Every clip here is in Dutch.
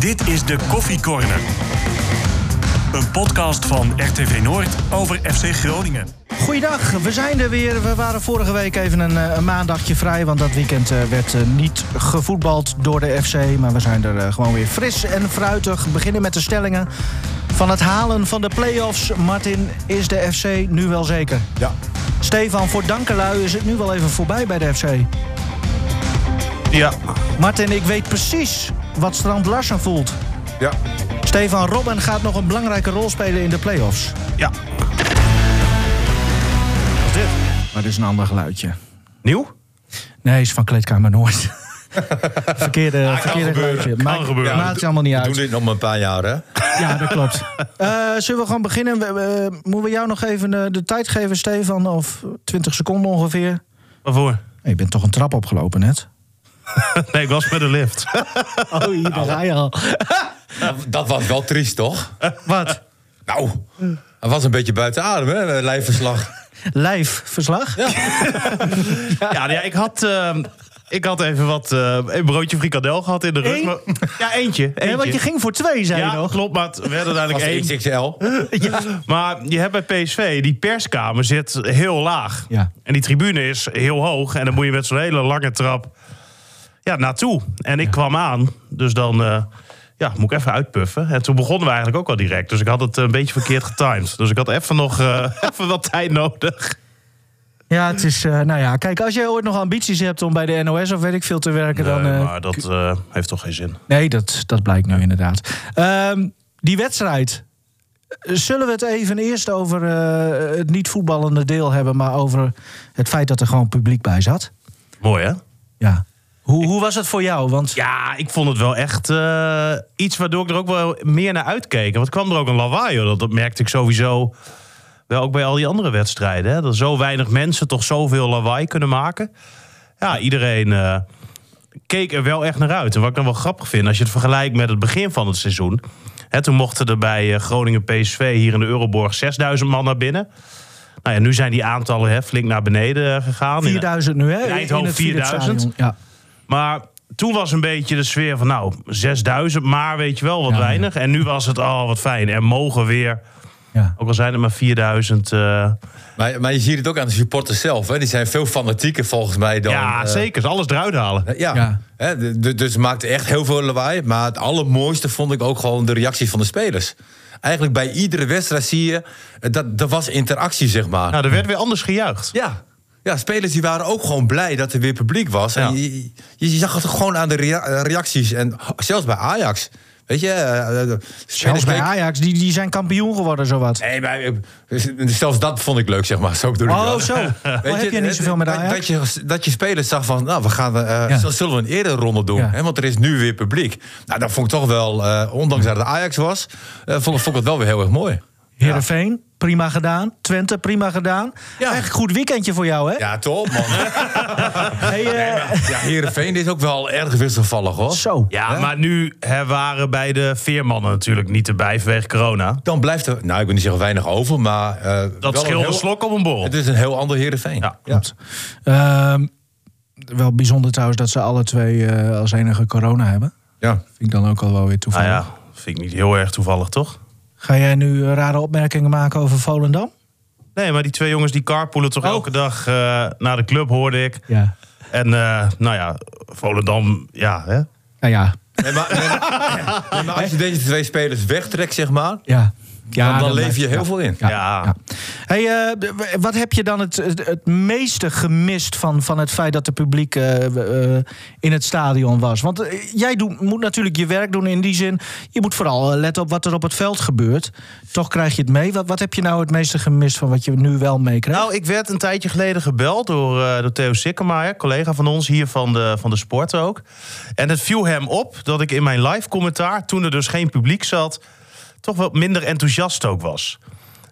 Dit is de Koffie Corner. Een podcast van RTV Noord over FC Groningen. Goeiedag, we zijn er weer. We waren vorige week even een, eh, een maandagje vrij, want dat weekend eh, werd eh, niet gevoetbald door de FC. Maar we zijn er gewoon weer fris en fruitig. We beginnen met de stellingen van het halen van de play-offs. Martin, is de FC nu wel zeker? Ja. Stefan, voor Dankelui is het nu wel even voorbij bij de FC. Ja. Martin, ik weet precies wat Strand Larsen voelt. Ja. Stefan Robben gaat nog een belangrijke rol spelen in de play-offs. Ja. Wat is dit? Maar dit is een ander geluidje. Nieuw? Nee, is van Kleedkamer Noord. verkeerde kan verkeerde geluidje. Kan gebeuren. Maakt het allemaal niet We uit. doen dit nog maar een paar jaar, hè? Ja, dat klopt. Eh, zullen we gewoon beginnen? We, we- moeten we jou nog even de, de tijd geven, Stefan? Of 20 seconden ongeveer? Waarvoor? Hey, je bent toch een trap opgelopen net? Nee, ik was met de lift. Oh, hier daar ga je al. Dat was wel triest, toch? Wat? Nou, hij was een beetje buiten adem, hè? Lijfverslag. Live verslag? Ja, nou ja ik had... eh, ik had even wat... eh, een broodje frikandel gehad in de rug. Eén? maar- Ja, eentje. Nee, eentje. want je ging voor twee, zei je ja, nog. klopt, maar het werd uiteindelijk één. XXL. Maar je hebt bij PSV, die perskamer zit heel laag. Ja. En die tribune is heel hoog. En dan moet je met zo'n hele lange trap ja, naartoe. En ik kwam aan, dus dan eh, ja, moet ik even uitpuffen. En toen begonnen we eigenlijk ook al direct. Dus ik had het een beetje verkeerd getimed. Dus ik had even nog eh, even wat tijd nodig. Ja, het is... eh, nou ja, kijk, als jij ooit nog ambities hebt om bij de NOS of weet ik veel te werken... dan... Nee, eh, maar dat heeft toch geen zin. Nee, dat, dat blijkt nu inderdaad. Ehm, die wedstrijd. Zullen we het even eerst over het niet voetballende deel hebben... maar over het feit dat er gewoon publiek bij zat? Mooi, hè? Ja. Hoe, hoe was het voor jou? Want Ja, ik vond het wel echt eh, iets waardoor ik er ook wel meer naar uitkeek. Want kwam er ook een lawaai, hoor. Dat, merkte ik sowieso wel ook bij al die andere wedstrijden. Hè? Dat zo weinig mensen toch zoveel lawaai kunnen maken. Ja, iedereen eh, keek er wel echt naar uit. En wat ik dan wel grappig vind, als je het vergelijkt met het begin van het seizoen. Hè, toen mochten er bij eh, Groningen PSV hier in de Euroborg 6000 man naar binnen. Nou ja, nu zijn die aantallen hè, flink naar beneden gegaan. 4000 nu, hè? in Eindhoven het Philips 4000. Stadion. Ja. Maar toen was een beetje de sfeer van, nou, 6000, maar weet je wel, wat Ja, ja. weinig. En nu was het, oh, wat fijn. Er mogen weer, Ja. ook al zijn er maar 4000. eh, Maar, maar je ziet het ook aan de supporters zelf, hè? Die zijn veel fanatieker volgens mij dan... ja, eh, zeker. Alles eruit halen. Ja, Ja. Hè, dus het maakte echt heel veel lawaai. Maar het allermooiste vond ik ook gewoon de reacties van de spelers. Eigenlijk bij iedere wedstrijd zie je, eh, dat er was interactie, zeg maar. Nou, er werd weer anders gejuicht. Ja. Ja, spelers die waren ook gewoon blij dat er weer publiek was. En Ja. je, je, je zag het gewoon aan de rea- eh, reacties. En zelfs bij Ajax. Weet je, eh, eh, Zelfs bij Ajax, die, die zijn kampioen geworden, zowat. Nee, maar eh, zelfs dat vond ik leuk, zeg maar. Zo bedoel ik Oh, zo. Oh, heb je niet zoveel met dat, Ajax? Dat je, dat je spelers zag van, nou, we gaan, Ja. zullen we een eerder ronde doen? Ja. Hè, want er is nu weer publiek. Nou, dat vond ik toch wel, ondanks dat het Ajax was, vond, vond ik het wel weer heel erg mooi. Heerenveen, prima gedaan. Twente, prima gedaan. Ja. Eigenlijk goed weekendje voor jou, hè? Ja, top, man. Hey, eh, ja, Heerenveen is ook wel erg wisselvallig, hoor. Zo. Ja, maar nu hè, waren bij de veermannen natuurlijk niet erbij vanwege corona. Dan blijft er, nou, ik wil niet zeggen weinig over, maar... eh, wel Dat heel- een slok op een borrel. Het is een heel ander Heerenveen. Ja. Klopt. Ehm, wel bijzonder trouwens dat ze alle twee eh, als enige corona hebben. ja. Vind ik dan ook al wel weer Nou toevallig. ja, vind ik niet heel erg toevallig, toch? Ga jij nu eh, rare opmerkingen maken over Volendam? Nee, maar die twee jongens die carpoolen toch Oh. elke dag eh, naar de club, hoorde ik. Ja. En eh, nou ja, Volendam, ja, hè? Nou ja. Nee, maar, nee, maar- nee, maar als je deze twee spelers wegtrekt, zeg maar... Ja. Dan, dan leef je heel ja. veel in. Ja. Ja. ja. Hey, eh, wat heb je dan het, het, meeste gemist van, van het feit dat de publiek eh, eh, in het stadion was? Want jij doet, moet natuurlijk je werk doen in die zin. Je moet vooral letten op wat er op het veld gebeurt. Toch krijg je het mee. Wat, wat heb je nou het meeste gemist van wat je nu wel meekrijgt? Nou, ik werd een tijdje geleden gebeld door, door Theo Sikkema, collega van ons hier van de, van de sport ook. En het viel hem op dat ik in mijn live commentaar, toen er dus geen publiek zat, toch wat minder enthousiast ook was.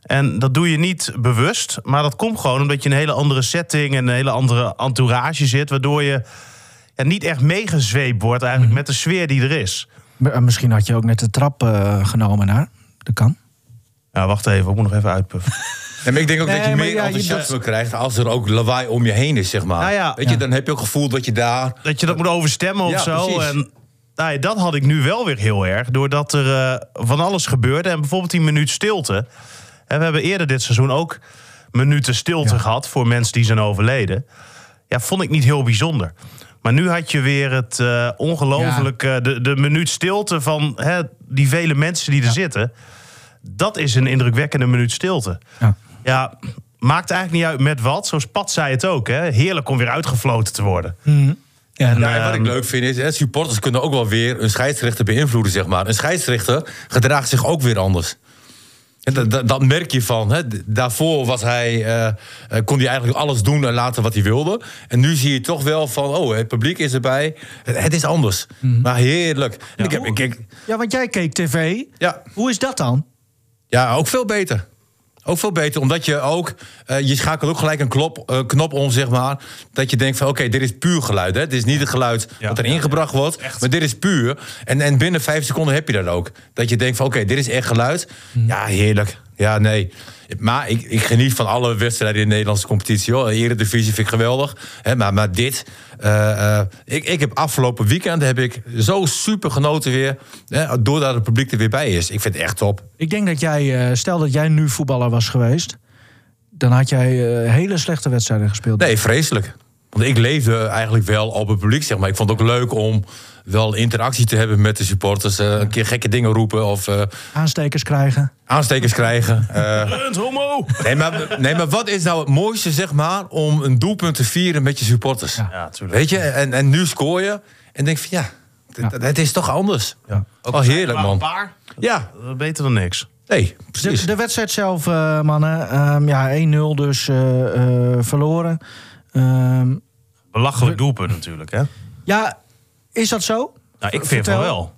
En dat doe je niet bewust, maar dat komt gewoon omdat je in een hele andere setting en een hele andere entourage zit, waardoor je ja, niet echt meegezweept wordt eigenlijk met de sfeer die er is. Eh, Misschien had je ook net de trap eh, genomen naar. Dat kan. Ja, wacht even, ik moet nog even uitpuffen. Nee, maar ik denk ook Nee, dat je meer ja, je- enthousiasme krijgt als er ook lawaai om je heen is, zeg maar. Nou ja. Weet je, Ja. dan heb je ook het gevoel dat je daar... Dat je dat moet overstemmen of Ja, zo. En Nou, ja, dat had ik nu wel weer heel erg. Doordat er eh, van alles gebeurde. En bijvoorbeeld die minuut stilte. En we hebben eerder dit seizoen ook minuten stilte gehad voor mensen die zijn overleden. Ja, vond ik niet heel bijzonder. Maar nu had je weer het ongelooflijk... eh, de, de minuut stilte van hè, die vele mensen die er zitten. Dat is een indrukwekkende minuut stilte. Ja. Ja, maakt eigenlijk niet uit met wat. Zoals Pat zei het ook. Hè? Heerlijk om weer uitgefloten te worden. Ja, En, Ja, en wat ik ehm, leuk vind is, hè, supporters kunnen ook wel weer een scheidsrechter beïnvloeden, zeg maar. Een scheidsrechter gedraagt zich ook weer anders. En dat, dat, dat merk je van. Hè. Daarvoor was hij, eh, eh, kon hij eigenlijk alles doen en laten wat hij wilde. En nu zie je toch wel van, oh, het publiek is erbij. Het, het is anders. Maar heerlijk. En Ik heb, ik, ik- Ja, want jij keek tv. ja, Hoe is dat dan? ja, ook veel beter. Ook veel beter, omdat je ook... eh, je schakelt ook gelijk een klop, eh, knop om, zeg maar. Dat je denkt van, oké, dit is puur geluid. Hè? Dit is niet het geluid Ja. wat er ingebracht wordt. Maar dit is puur. En, en binnen vijf seconden heb je dat ook. Dat je denkt van, oké, dit is echt geluid. Ja, heerlijk. Ja, nee. Maar ik, ik geniet van alle wedstrijden in de Nederlandse competitie. Hoor. Eredivisie vind ik geweldig. Hè, maar, maar dit... eh, eh, ik, ik heb afgelopen weekend heb ik zo super genoten weer. Hè, doordat het publiek er weer bij is. Ik vind het echt top. Ik denk dat jij, eh, stel dat jij nu voetballer was geweest, dan had jij hele slechte wedstrijden gespeeld. Nee, vreselijk. Want ik leefde eigenlijk wel op het publiek, zeg maar. Ik vond het ook leuk om wel interactie te hebben met de supporters. eh, een keer gekke dingen roepen of eh, Aanstekers krijgen. aanstekers krijgen. Eh, homo! nee, maar, nee, maar wat is nou het mooiste, zeg maar... om een doelpunt te vieren met je supporters? Ja, tuurlijk. Weet je, en, en nu scoor je en denk van ja, het- het is toch anders. Ja. Oh, heerlijk, een man. paar, Ja, beter dan niks. nee, precies. De, de wedstrijd zelf, eh, mannen. Ehm, ja, 1-0 dus eh, eh, verloren. Ehm, Belachelijk doelpunt natuurlijk, hè? ja, is dat zo? Nou, ik vind van vertel. wel.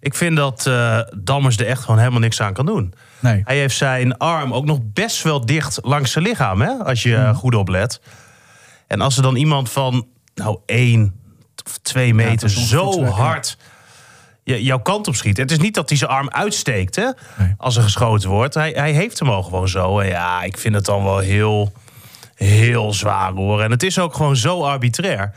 Ik vind dat eh, Dammers er echt gewoon helemaal niks aan kan doen. Nee. Hij heeft zijn arm ook nog best wel dicht langs zijn lichaam, hè? Als je Mhm. eh, goed oplet. En als er dan iemand van, nou, één of twee meter zo ja. hard jouw kant op schiet. Het is niet dat hij zijn arm uitsteekt, hè? Nee. Als er geschoten wordt. Hij, hij heeft hem al gewoon zo. En ja, ik vind het dan wel heel, heel zwaar, hoor. En het is ook gewoon zo arbitrair.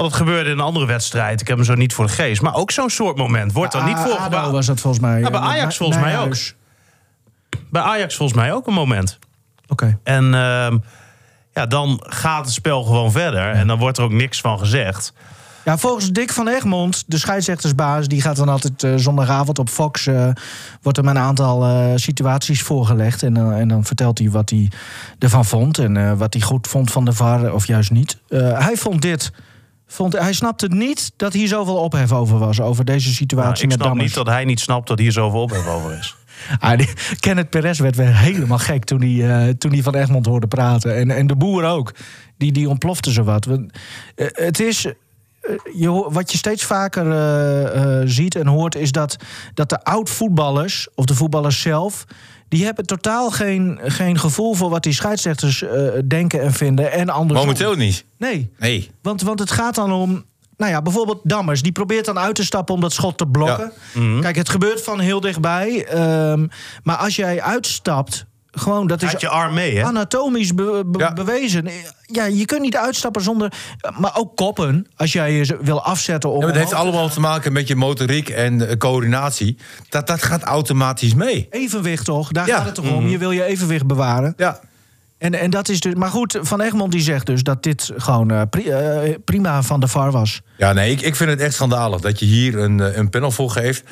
Want het gebeurde in een andere wedstrijd. Ik heb hem zo niet voor de geest. Maar ook zo'n soort moment wordt dan niet A- voor ADO was dat volgens mij. Ja, bij Eh, Ajax volgens mij ook. Bij Ajax volgens mij ook een moment. Oké. En ehm, ja, dan gaat het spel gewoon verder. En dan wordt er ook niks van gezegd. Ja, volgens Dick van Egmond, de scheidsrechtersbaas, die gaat dan altijd eh, zondagavond op Fox. eh, wordt hem een aantal situaties voorgelegd. En, dan- en dan vertelt hij wat hij ervan vond. En wat hij goed vond van de VAR, of juist niet. Hij vond dit. Vond, hij snapte niet dat hier zoveel ophef over was. Over deze Nou, situatie ik met snap Dammers. niet dat hij niet snapt dat hier zoveel ophef over is. Ah, die, Kenneth Perez werd weer helemaal gek toen hij, eh, toen hij van Egmond hoorde praten. En, en de boer ook. Die, die ontplofte zo wat. Eh, het is. eh, je, wat je steeds vaker ziet en hoort, is dat, dat de oud-voetballers, of de voetballers zelf. Die hebben totaal geen, geen gevoel voor wat die scheidsrechters eh, denken en vinden. En andersom. Momenteel niet. Nee. Nee. Want, want het gaat dan om. Nou ja, bijvoorbeeld Dammers. Die probeert dan uit te stappen om dat schot te blokken. Kijk, het gebeurt van heel dichtbij. ehm, maar als jij uitstapt. Gewoon, dat is had je arm mee, hè? anatomisch be- be- Ja. bewezen. Ja, je kunt niet uitstappen zonder. Maar ook koppen. Als jij je wil afzetten om. Ja, het heeft allemaal te maken met je motoriek en coördinatie. Dat, dat gaat automatisch mee. Evenwicht toch? Daar Ja. gaat het toch om. Je wil je evenwicht bewaren. Ja. En, en dat is dus. Maar goed, Van Egmond die zegt dus dat dit gewoon eh, pri- eh, prima van de VAR was. Ja, nee, ik, ik vind het echt schandalig dat je hier een, eh, een panel voor geeft.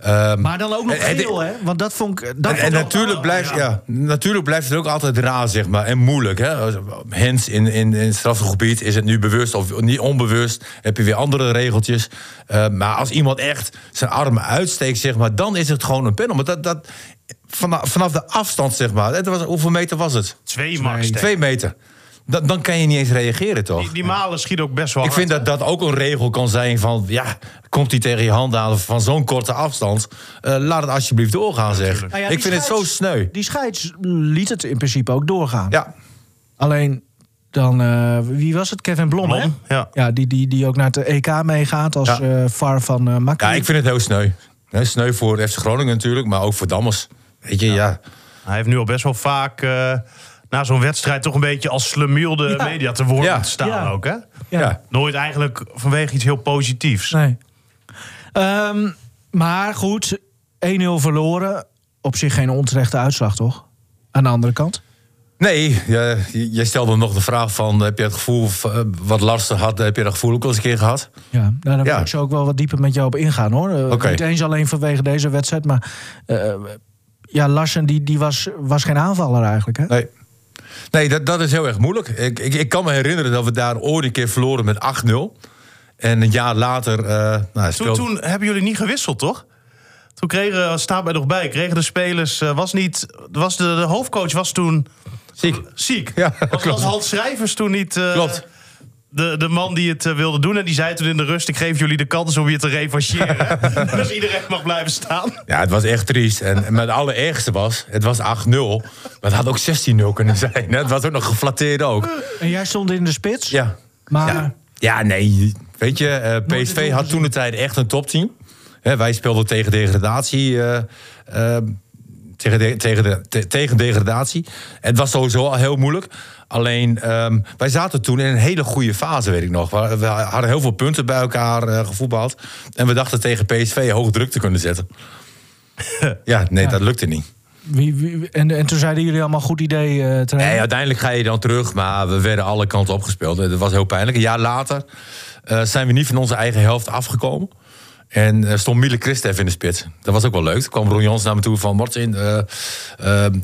Ehm, Maar dan ook nog en- en- geel, hè? Want dat vond ik. Dat En, vond en natuurlijk, blijft, ja. natuurlijk blijft het ook altijd raar, zeg maar. En moeilijk. Hè? Hens in, in, in het strafgebied is het nu bewust of niet onbewust. Heb je weer andere regeltjes. Eh, maar als iemand echt zijn armen uitsteekt, zeg maar, dan is het gewoon een panel. Maar dat, dat, vanaf, vanaf de afstand, zeg maar. Het was, hoeveel meter was het? Twee max. Twee meter. Dan, dan kan je niet eens reageren, toch? Die, die malen schiet ook best wel Ik hard, vind dat dat ook een regel kan zijn van... ja, komt hij tegen je hand aan van zo'n korte afstand... eh, laat het alsjeblieft doorgaan, zeg. Nou ja, ik vind het zo sneu. Die scheids liet het in principe ook doorgaan. Ja, Alleen dan, eh, wie was het? Kevin Blom, Blom, hè? ja. Ja, die, die, die ook naar het EK meegaat als Ja. eh VAR van eh Maccabi. ja ik vind het heel sneu. Hè, sneu voor FC Groningen natuurlijk, maar ook voor Dammers. Weet je, ja. Hij heeft nu al best wel vaak eh, na zo'n wedstrijd toch een beetje als slemielde Ja. media te Ja. moeten staan Ja. ook, hè? ja. Ja. Nooit eigenlijk vanwege iets heel positiefs. Nee. Ehm, maar goed, 1-0 verloren. Op zich geen onterechte uitslag, toch? Aan de andere kant. Nee, ja, j- jij stelde nog de vraag van... heb je het gevoel eh, wat lastig had... heb je dat gevoel ook al eens een keer gehad? Ja, nou, daar wil Ja. ik zo ook wel wat dieper met jou op ingaan, hoor. Eh. Niet eens alleen vanwege deze wedstrijd, maar... eh, ja, Larsen die, die was, was geen aanvaller eigenlijk, hè? Nee. Nee, dat, dat is heel erg moeilijk. Ik, ik, ik kan me herinneren dat we daar ooit een keer verloren met 8-0. En een jaar later... eh nou, Toen, speelde- toen hebben jullie niet gewisseld, toch? Toen kregen, staat bij nog bij, kregen de spelers, eh, was niet, was de, de hoofdcoach was toen Ziek. ziek. Ja, was, klopt. was Hans Schrijvers toen niet eh, Klopt. De, de man die het eh, wilde doen? En die zei toen in de rust, ik geef jullie de kans om je te revancheren. dus iedereen mag blijven staan. Ja, het was echt triest. En, en het allerergste was, het was 8-0. Maar het had ook 16-0 kunnen zijn. hè. Het was ook nog geflatteerd ook. En jij stond in de spits. Ja. Maar Ja, ja nee. Weet je, eh, PSV had toen de tijd echt een topteam. Hè, wij speelden tegen degradatie. eh, eh, tegen, de, tegen, de, te- tegen degradatie. Het was sowieso al heel moeilijk. Alleen, ehm, wij zaten toen in een hele goede fase, weet ik nog. We, we hadden heel veel punten bij elkaar eh, gevoetbald. En we dachten tegen PSV hoog druk te kunnen zetten. ja, nee, dat lukte niet. wie, wie, en, en toen zeiden jullie allemaal goed idee. Nee, uiteindelijk ga je dan terug, maar we werden alle kanten opgespeeld. Dat was heel pijnlijk. Een jaar later eh, zijn we niet van onze eigen helft afgekomen. En eh, stond Miele Christev in de spits. Dat was ook wel leuk. Toen kwam Ron Jans naar me toe van... Martin, eh, eh,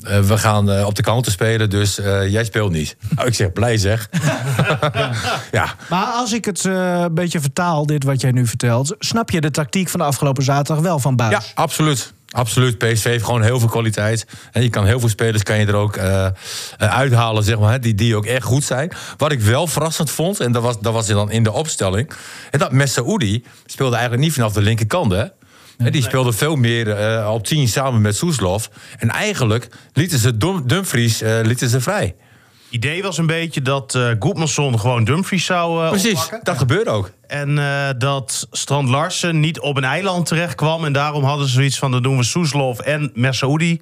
we gaan op de counter spelen, dus jij speelt niet. Nou, ik zeg, blij zeg. ja. Maar als ik het een beetje vertaal, dit wat jij nu vertelt... snap je de tactiek van de afgelopen zaterdag wel van Buis? Ja, absoluut. Absoluut. PSV heeft gewoon heel veel kwaliteit. En je kan heel veel spelers kan je er ook eh, eh, uithalen, zeg maar, die, die ook echt goed zijn. Wat ik wel verrassend vond, en dat was, dat was dan in de opstelling, en dat Messaoudi speelde eigenlijk niet vanaf de linkerkant, hè? Die speelde veel meer eh, op 10 samen met Soeslof. En eigenlijk lieten ze Dum- Dumfries lieten ze vrij. Idee was een beetje dat eh Goedmanson gewoon Dumfries zou eh Precies, oppakken. dat gebeurde ook. En eh, dat Strand Larsen niet op een eiland terecht kwam. En daarom hadden ze zoiets van: dan doen we Soeslof en Mersaoudi.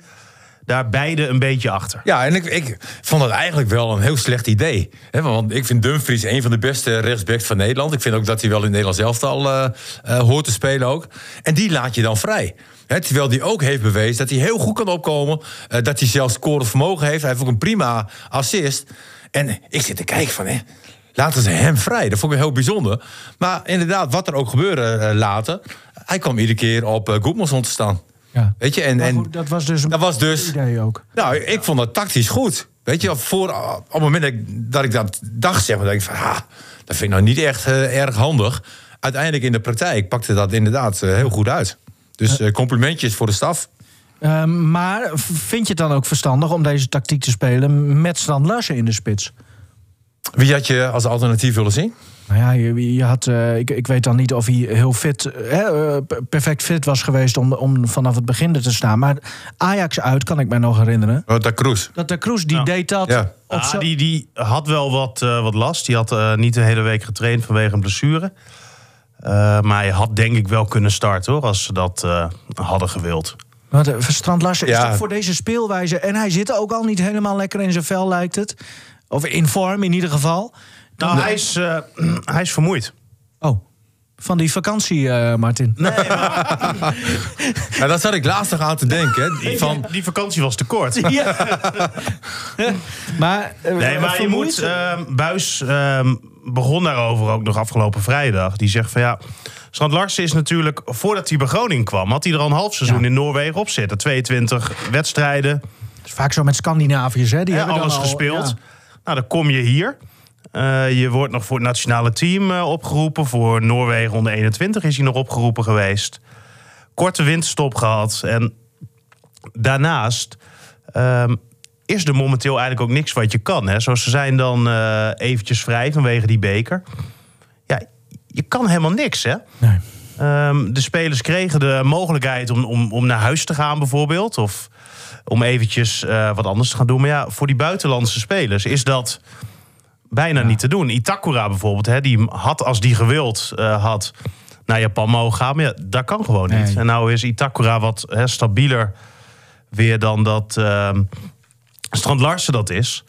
Daar beide een beetje achter. Ja, en ik, ik vond dat eigenlijk wel een heel slecht idee. Want ik vind Dumfries een van de beste rechtsbacks van Nederland. Ik vind ook dat hij wel in elftal eh, eh, hoort te spelen ook. En die laat je dan vrij. Terwijl hij ook heeft bewezen dat hij heel goed kan opkomen. eh, dat hij zelfs scorend vermogen heeft. Hij heeft ook een prima assist. En ik zit te kijken van... Hè, laten ze hem vrij. Dat vond ik heel bijzonder. Maar inderdaad, wat er ook gebeurde eh, later... hij kwam iedere keer op uh, Goedmanson te staan. Ja. Weet je, en, en goed, dat was dus een dat was dus... idee ook. Nou, ik vond dat tactisch goed. Weet je, voor, op het moment dat ik dat, ik dat dacht, zeg maar, denk ik van, ha, dat vind ik nou niet echt erg handig. Uiteindelijk in de praktijk pakte dat inderdaad heel goed uit. Dus eh, complimentjes voor de staf. Ehm, maar vind je het dan ook verstandig om deze tactiek te spelen met Strand Larsen in de spits? Wie had je als alternatief willen zien? Nou ja, je, je had, eh, ik, ik weet dan niet of hij heel fit, eh, eh, perfect fit was geweest om, om vanaf het begin er te staan. Maar Ajax uit kan ik me nog herinneren. Oh, dat Kroes. Dat de Kroes die Ja. deed dat. Ja. op Ah, die, die had wel wat, eh, wat last. Die had eh, niet de hele week getraind vanwege een blessure. Eh, maar hij had denk ik wel kunnen starten hoor, als ze dat eh, hadden gewild. Want eh, Strand Larsen is toch voor deze speelwijze. En hij zit ook al niet helemaal lekker in zijn vel, lijkt het. Of in vorm in ieder geval. Nou, hij, is, eh, hij is vermoeid. Oh, van die vakantie, eh, Martin. Nee, maar dat zat ik laatst nog aan te denken. Hè. Van, die vakantie was te kort. Ja. maar, Nee, maar je moet... ehm, Buis ehm, begon daarover ook nog afgelopen vrijdag. Die zegt van ja... Strand Larsen is natuurlijk... Voordat hij bij Groningen kwam... had hij er al een half seizoen Ja. in Noorwegen op zitten. 22 wedstrijden. Is vaak zo met Scandinaviërs, hè? Die hebben alles al- gespeeld. ja. Nou, dan kom je hier. Eh, je wordt nog voor het nationale team eh, opgeroepen. Voor Noorwegen onder 21 is hij nog opgeroepen geweest. Korte winterstop gehad. En daarnaast ehm, is er momenteel eigenlijk ook niks wat je kan. Hè? Zoals ze zijn dan eh, eventjes vrij vanwege die beker. Ja, je kan helemaal niks, hè? Nee. Ehm, de spelers kregen de mogelijkheid om, om, om naar huis te gaan, bijvoorbeeld. Of om eventjes eh, wat anders te gaan doen. Maar ja, voor die buitenlandse spelers is dat bijna niet te doen. Itakura bijvoorbeeld, hè, die had als die gewild eh, had naar Japan mogen gaan. Maar ja, dat kan gewoon niet. Nee. En nou is Itakura wat hè, stabieler weer dan dat ehm Strand Larsen dat is.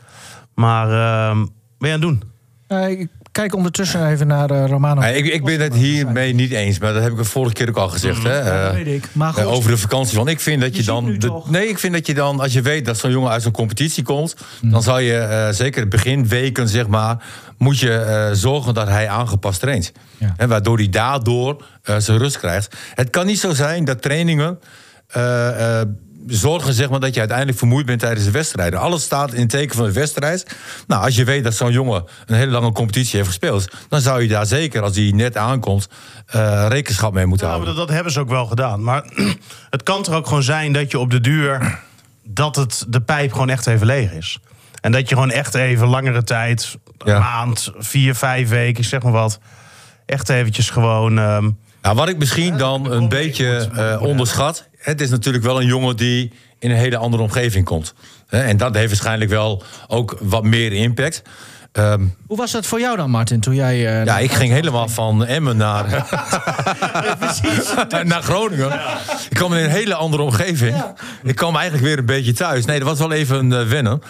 Maar ehm wat ben je aan het doen? Eh, ik kijk ondertussen even naar eh, Romano. Ik, ik ben het hiermee niet eens, maar dat heb ik de vorige keer ook al gezegd. Hè? Ja, dat Eh, weet ik. Maar goed, over de vakantie. Want ik vind dat je, dan. de- nee, ik vind dat je dan, als je weet dat zo'n jongen uit zo'n competitie komt, Hmm. dan zou je eh, zeker het beginweken, zeg maar, moet je eh, zorgen dat hij aangepast traint. Ja. Hè, waardoor hij daardoor eh, zijn rust krijgt. Het kan niet zo zijn dat trainingen. eh, eh, Zorgen zeg maar, dat je uiteindelijk vermoeid bent tijdens de wedstrijden. Alles staat in het teken van de wedstrijd. Nou, als je weet dat zo'n jongen een hele lange competitie heeft gespeeld, dan zou je daar zeker, als hij net aankomt, eh, rekenschap mee moeten houden. dat, dat hebben ze ook wel gedaan. Maar het kan toch ook gewoon zijn dat je op de duur... dat het de pijp gewoon echt even leeg is. En dat je gewoon echt even langere tijd... een Ja. maand, vier, vijf weken, ik zeg maar wat... echt eventjes gewoon... ehm, Nou, wat ik misschien dan een beetje eh, onderschat. Het is natuurlijk wel een jongen die in een hele andere omgeving komt. Hè, En dat heeft waarschijnlijk wel ook wat meer impact. Ehm, Hoe was dat voor jou dan, Martin, toen jij... eh, ja, ik ging helemaal van Emmen naar, naar Groningen. Ik kwam in een hele andere omgeving. Ik kwam eigenlijk weer een beetje thuis. Nee, dat was wel even een wennen.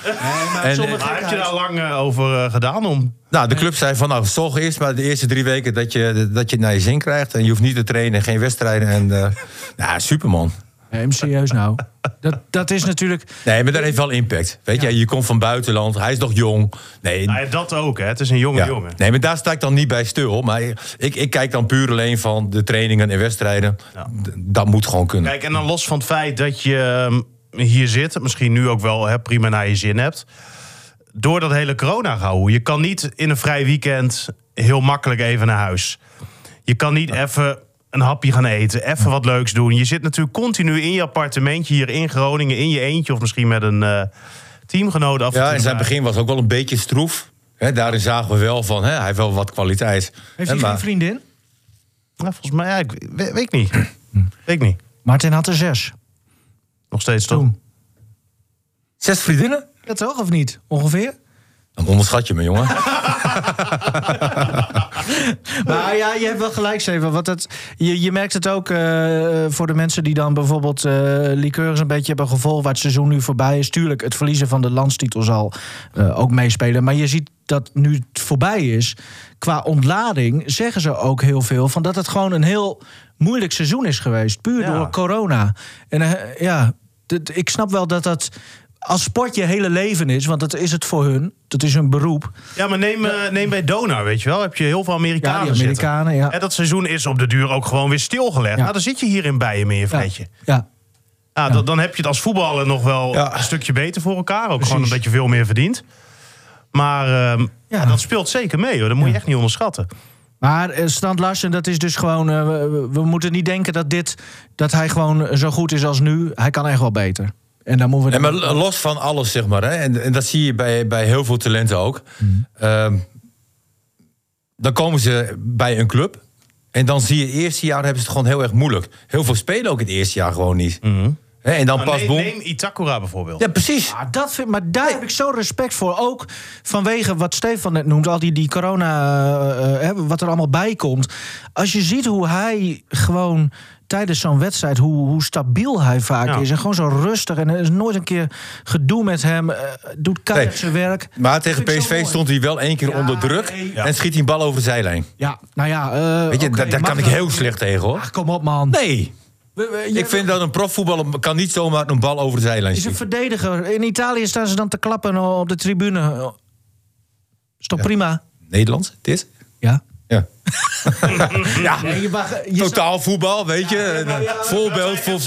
En, zonder eh, waar heb je daar lang eh, over eh, gedaan om? nou, de club zei van, nou, zorg eerst maar de eerste drie weken dat je, dat je het naar je zin krijgt. En je hoeft niet te trainen, geen wedstrijden. En, eh ja, superman. Nee, maar serieus nou. Dat, dat is natuurlijk... Nee, maar dat heeft wel impact. Weet je, je komt van buitenland, hij is nog jong. Nee, Nou ja, dat ook, hè. Het is een jonge ja. jongen. nee, maar daar sta ik dan niet bij stil. Maar ik, ik kijk dan puur alleen van de trainingen en wedstrijden. Dat moet gewoon kunnen. Kijk, en dan los van het feit dat je ehm, hier zit... misschien nu ook wel hè, prima naar je zin hebt... door dat hele corona gehouden. Je kan niet in een vrij weekend heel makkelijk even naar huis. Je kan niet even een hapje gaan eten, even wat leuks doen. Je zit natuurlijk continu in je appartementje hier in Groningen... in je eentje of misschien met een eh, teamgenoot af Ja, in zijn begin was het ook wel een beetje stroef. Hè, daarin zagen we wel van, hè, hij heeft wel wat kwaliteit. Heeft hij maar- geen vriendin? Ja, volgens mij, ja, ik weet, weet ik niet. weet ik niet. Martin had er zes. Nog steeds toch? Toen. Zes vriendinnen? Ja, toch? Of niet? Ongeveer? Dan onderschat je me, jongen. Maar ja, je hebt wel gelijk, Steven. Want het, je, je merkt het ook eh, voor de mensen die dan bijvoorbeeld eh liqueurs een beetje hebben gevolgd... waar het seizoen nu voorbij is. Tuurlijk, het verliezen van de landstitel zal eh, ook meespelen. Maar je ziet dat nu het voorbij is, qua ontlading... zeggen ze ook heel veel van dat het gewoon een heel moeilijk seizoen is geweest. Puur Ja. door corona. En ja, ik snap wel dat dat... Als sport je hele leven is, want dat is het voor hun. Dat is hun beroep. Ja, maar neem, eh, neem bij Donar, weet je wel. Heb je heel veel Amerikanen Ja, Amerikanen, ja. En dat seizoen is op de duur ook gewoon weer stilgelegd. Ja. Nou, dan zit je hier in Bijen in je Ja. ja. Ja, dan, dan heb je het als voetballer nog wel een stukje beter voor elkaar. Ook Precies. gewoon omdat je veel meer verdient. Maar ehm, Ja. dat speelt zeker mee, hoor. Dat moet je echt niet onderschatten. Maar eh, Strand Larsen, dat is dus gewoon. eh, we, we moeten niet denken dat, dit, dat hij gewoon zo goed is als nu. Hij kan echt wel beter. En dan moeten we. En maar los van alles, zeg maar. Hè, en, en dat zie je bij, bij heel veel talenten ook. Ehm, dan komen ze bij een club. En dan zie je, eerste jaar hebben ze het gewoon heel erg moeilijk. Heel veel spelen ook het eerste jaar gewoon niet. Hè, en dan Maar pas neem, boem. neem Itakura bijvoorbeeld. Ja, precies. Ah, dat vind, maar daar heb ik zo respect voor. Ook vanwege wat Stefan net noemt, al die, die corona, eh, wat er allemaal bij komt. Als je ziet hoe hij gewoon tijdens zo'n wedstrijd, hoe, hoe stabiel hij vaak Ja. is. En gewoon zo rustig. En er is nooit een keer gedoe met hem. eh, doet keihard Nee. zijn werk. Maar tegen PSV stond hij wel één keer Ja, onder druk. nee. En schiet hij een bal over de zijlijn. Ja, nou ja. eh, Weet je, oké, daar, kan ik heel slecht tegen hoor. Ach, kom op man. Nee, ik vind dat een profvoetballer kan niet zomaar een bal over de zijlijn is een schieten. verdediger. In Italië staan ze dan te klappen op de tribune. Is toch prima? Nederlands, dit? Ja. Ja. ja. Nee, je mag, je Totaal voetbal, weet je. nou ja, Een Voorbeeld voor...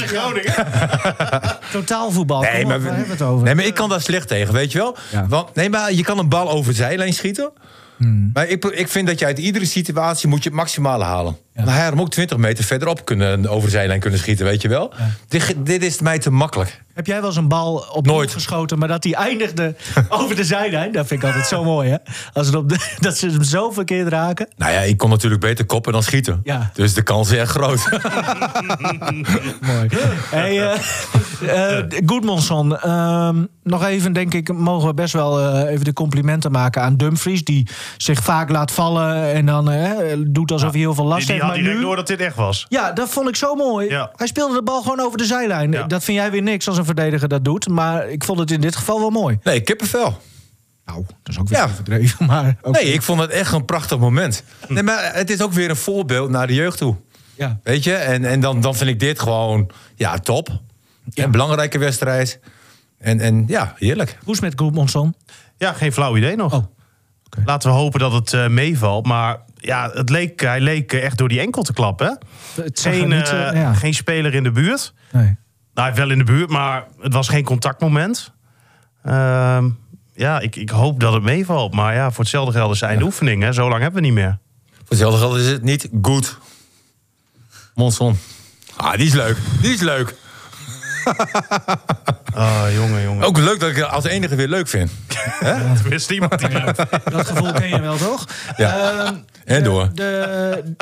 totaal voetbal. Nee, maar, waar hebben we het over? nee, maar ik kan daar slecht tegen, weet je wel? Ja. Want, nee, maar je kan een bal over de zijlijn schieten. Hmm. Maar ik, ik vind dat je uit iedere situatie moet je het maximale halen. Maar hij had hem ook 20 meter verderop kunnen, over de zijlijn kunnen schieten, weet je wel? Dit, dit is mij te makkelijk. Heb jij wel eens een bal op Nooit. geschoten, maar dat die eindigde over de zijlijn? Dat vind ik altijd zo mooi, hè? Als het op de, dat ze hem zo verkeerd raken. Nou ja, ik kon natuurlijk beter koppen dan schieten. Ja. Dus de kans is echt groot. Mooi. Hey, eh eh, Goedmanson, ehm, nog even denk ik, mogen we best wel eh, even de complimenten maken aan Dumfries. Die zich vaak laat vallen en dan doet alsof hij heel veel last Die, die heeft. had Maar direct nu, door dat dit echt was. Ja, dat vond ik zo mooi. Ja. Hij speelde de bal gewoon over de zijlijn. Ja. Dat vind jij weer niks als een verdediger dat doet. Maar ik vond het in dit geval wel mooi. Nee, kippenvel. Nou, dat is ook weer Ja. overdreven, maar... Nee, ik vond het echt een prachtig moment. Nee, maar het is ook weer een voorbeeld naar de jeugd toe. Ja. Weet je? En, en dan, dan vind ik dit gewoon, ja, top. Een belangrijke wedstrijd. En, en ja, heerlijk. Hoe is het met Goedmanson? Ja, geen flauw idee nog. Oh, oké. Laten we hopen dat het eh, meevalt. Maar ja, het leek, hij leek eh, echt door die enkel te klappen. Geen, niet, eh, ja. geen speler in de buurt. Nee. Nou, wel in de buurt, maar het was geen contactmoment. Ehm, ja, ik, ik hoop dat het meevalt. Maar ja, voor hetzelfde geld is het einde oefening. Hè? Zo lang hebben we niet meer. Voor hetzelfde geld is het niet goed. Monson. Ah, die is leuk. Die is leuk. Ah, jongen, jongen. Ook leuk dat ik het als enige weer leuk vind. Er wist iemand die Dat gevoel ken je wel, toch? Ja. Ehm, En de- door. De,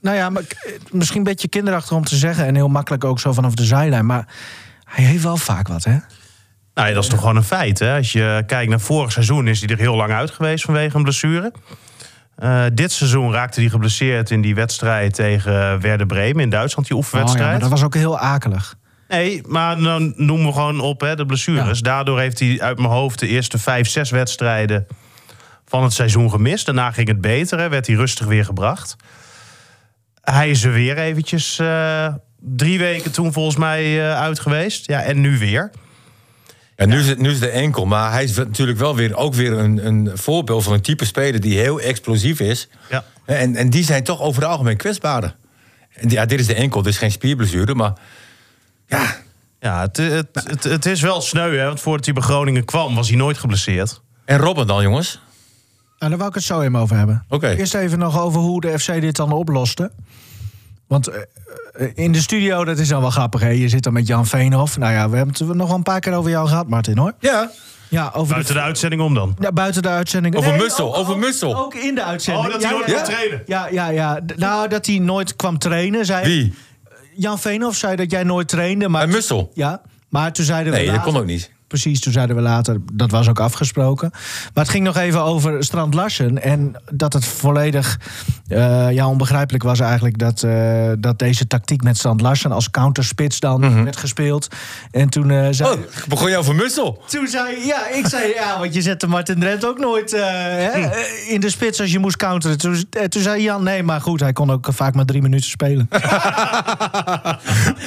nou ja, maar, misschien een beetje kinderachtig om te zeggen... en heel makkelijk ook zo vanaf de zijlijn. Maar hij heeft wel vaak wat, hè? Nou ja, dat is toch gewoon een feit. Hè? Als je kijkt naar vorig seizoen is hij er heel lang uit geweest vanwege een blessure. Eh, dit seizoen raakte hij geblesseerd in die wedstrijd tegen Werder Bremen in Duitsland, die Oh, ja, oefenwedstrijd. maar dat was ook heel akelig. Nee, maar dan noemen we gewoon op hè, de blessures. Daardoor heeft hij uit mijn hoofd de eerste vijf, zes wedstrijden van het seizoen gemist. Daarna ging het beter, hè, werd hij rustig weer gebracht. Hij is er weer eventjes eh, drie weken toen volgens mij eh, uit geweest. Ja, en nu weer. En nu is, het, nu is de enkel. Maar hij is natuurlijk wel weer, ook weer een, een voorbeeld van een type speler die heel explosief is. Ja. En, en die zijn toch over het algemeen kwetsbaarder. Ja, dit is de enkel, dit is geen spierblessure. Maar ja, Ja, het, het, het, het is wel sneu, hè? Want voordat hij bij Groningen kwam, was hij nooit geblesseerd. en Robben dan, jongens? Nou, daar wou ik het zo even over hebben. Oké. Eerst even nog over hoe de FC dit dan oploste. Want eh, eh, in de studio, dat is dan wel grappig, hè? Je zit dan met Jan Veenhoff. Nou ja, we hebben het nog wel een paar keer over jou gehad, Martin, hoor. Ja. Ja, over Buiten de uitzending om dan. Ja, buiten de uitzending. Over Mussel, over ook, Mussel. Ook in de uitzending. Oh, dat hij ja, nooit ja. kwam trainen. Ja, ja, ja. Nou, dat hij nooit kwam trainen. Zei Wie? Jan Veenhoff zei dat jij nooit trainde. Maar Bij Mussel? Ja, maar toen zeiden we Nee, dat later- kon ook niet. Precies, toen zeiden we later, dat was ook afgesproken. Maar het ging nog even over Strand Larsen. En dat het volledig eh, ja, onbegrijpelijk was eigenlijk... Dat, eh, dat deze tactiek met Strand Larsen als counterspits dan werd gespeeld. En toen eh, zei... Oh, begon je over Mussel? Toen zei ja, ik zei ja, want je zette Martin Drent ook nooit hè, eh, in de spits als je moest counteren. Toen, toen zei Jan, nee, maar goed, hij kon ook vaak maar drie minuten spelen.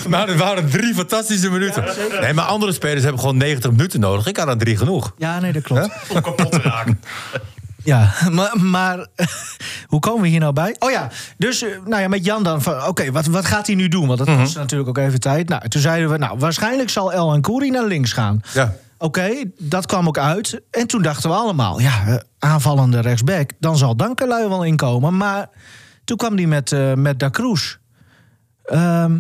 Maar het waren drie fantastische minuten. Nee, maar andere spelers hebben gewoon 90 minuten nodig. Ik had aan drie genoeg. Ja, nee, dat klopt. Om kapot te raken. Ja, maar, maar hoe komen we hier nou bij? Oh ja, dus eh, nou ja, met Jan dan van, oké, wat, wat gaat hij nu doen? Want dat kost natuurlijk ook even tijd. Nou, toen zeiden we, nou, waarschijnlijk zal El Kouri naar links gaan. Ja. Oké, dat kwam ook uit. En toen dachten we allemaal, ja, eh, aanvallende rechtsback, dan zal Dankelui wel inkomen. Maar toen kwam hij met, eh, met Da Cruz. Ehm,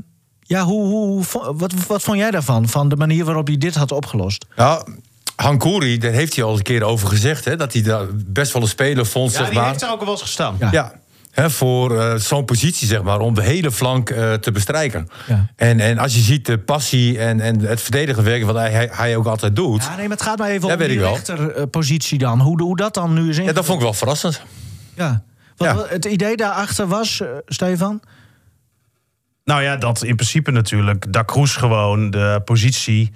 ja, hoe, wat, wat vond jij daarvan? Van de manier waarop hij dit had opgelost? Nou, Hankouri, daar heeft hij al een keer over gezegd. Hè, dat hij daar best wel een speler vond, Ja, zeg die maar. heeft daar ook al wel eens gestaan. Ja. Ja, hè, voor eh, zo'n positie, zeg maar, om de hele flank eh, te bestrijken. Ja. En, en als je ziet de passie en, en het verdedigen werken, wat hij, hij, hij ook altijd doet. Ja, nee, maar het gaat maar even Ja, om die rechterpositie dan. Hoe, hoe dat dan nu is Ja, ingevuld. dat vond ik wel verrassend. Ja. Wat, Ja. wat het idee daarachter was, eh, Stefan? Nou ja, dat in principe natuurlijk Da Cruz gewoon de positie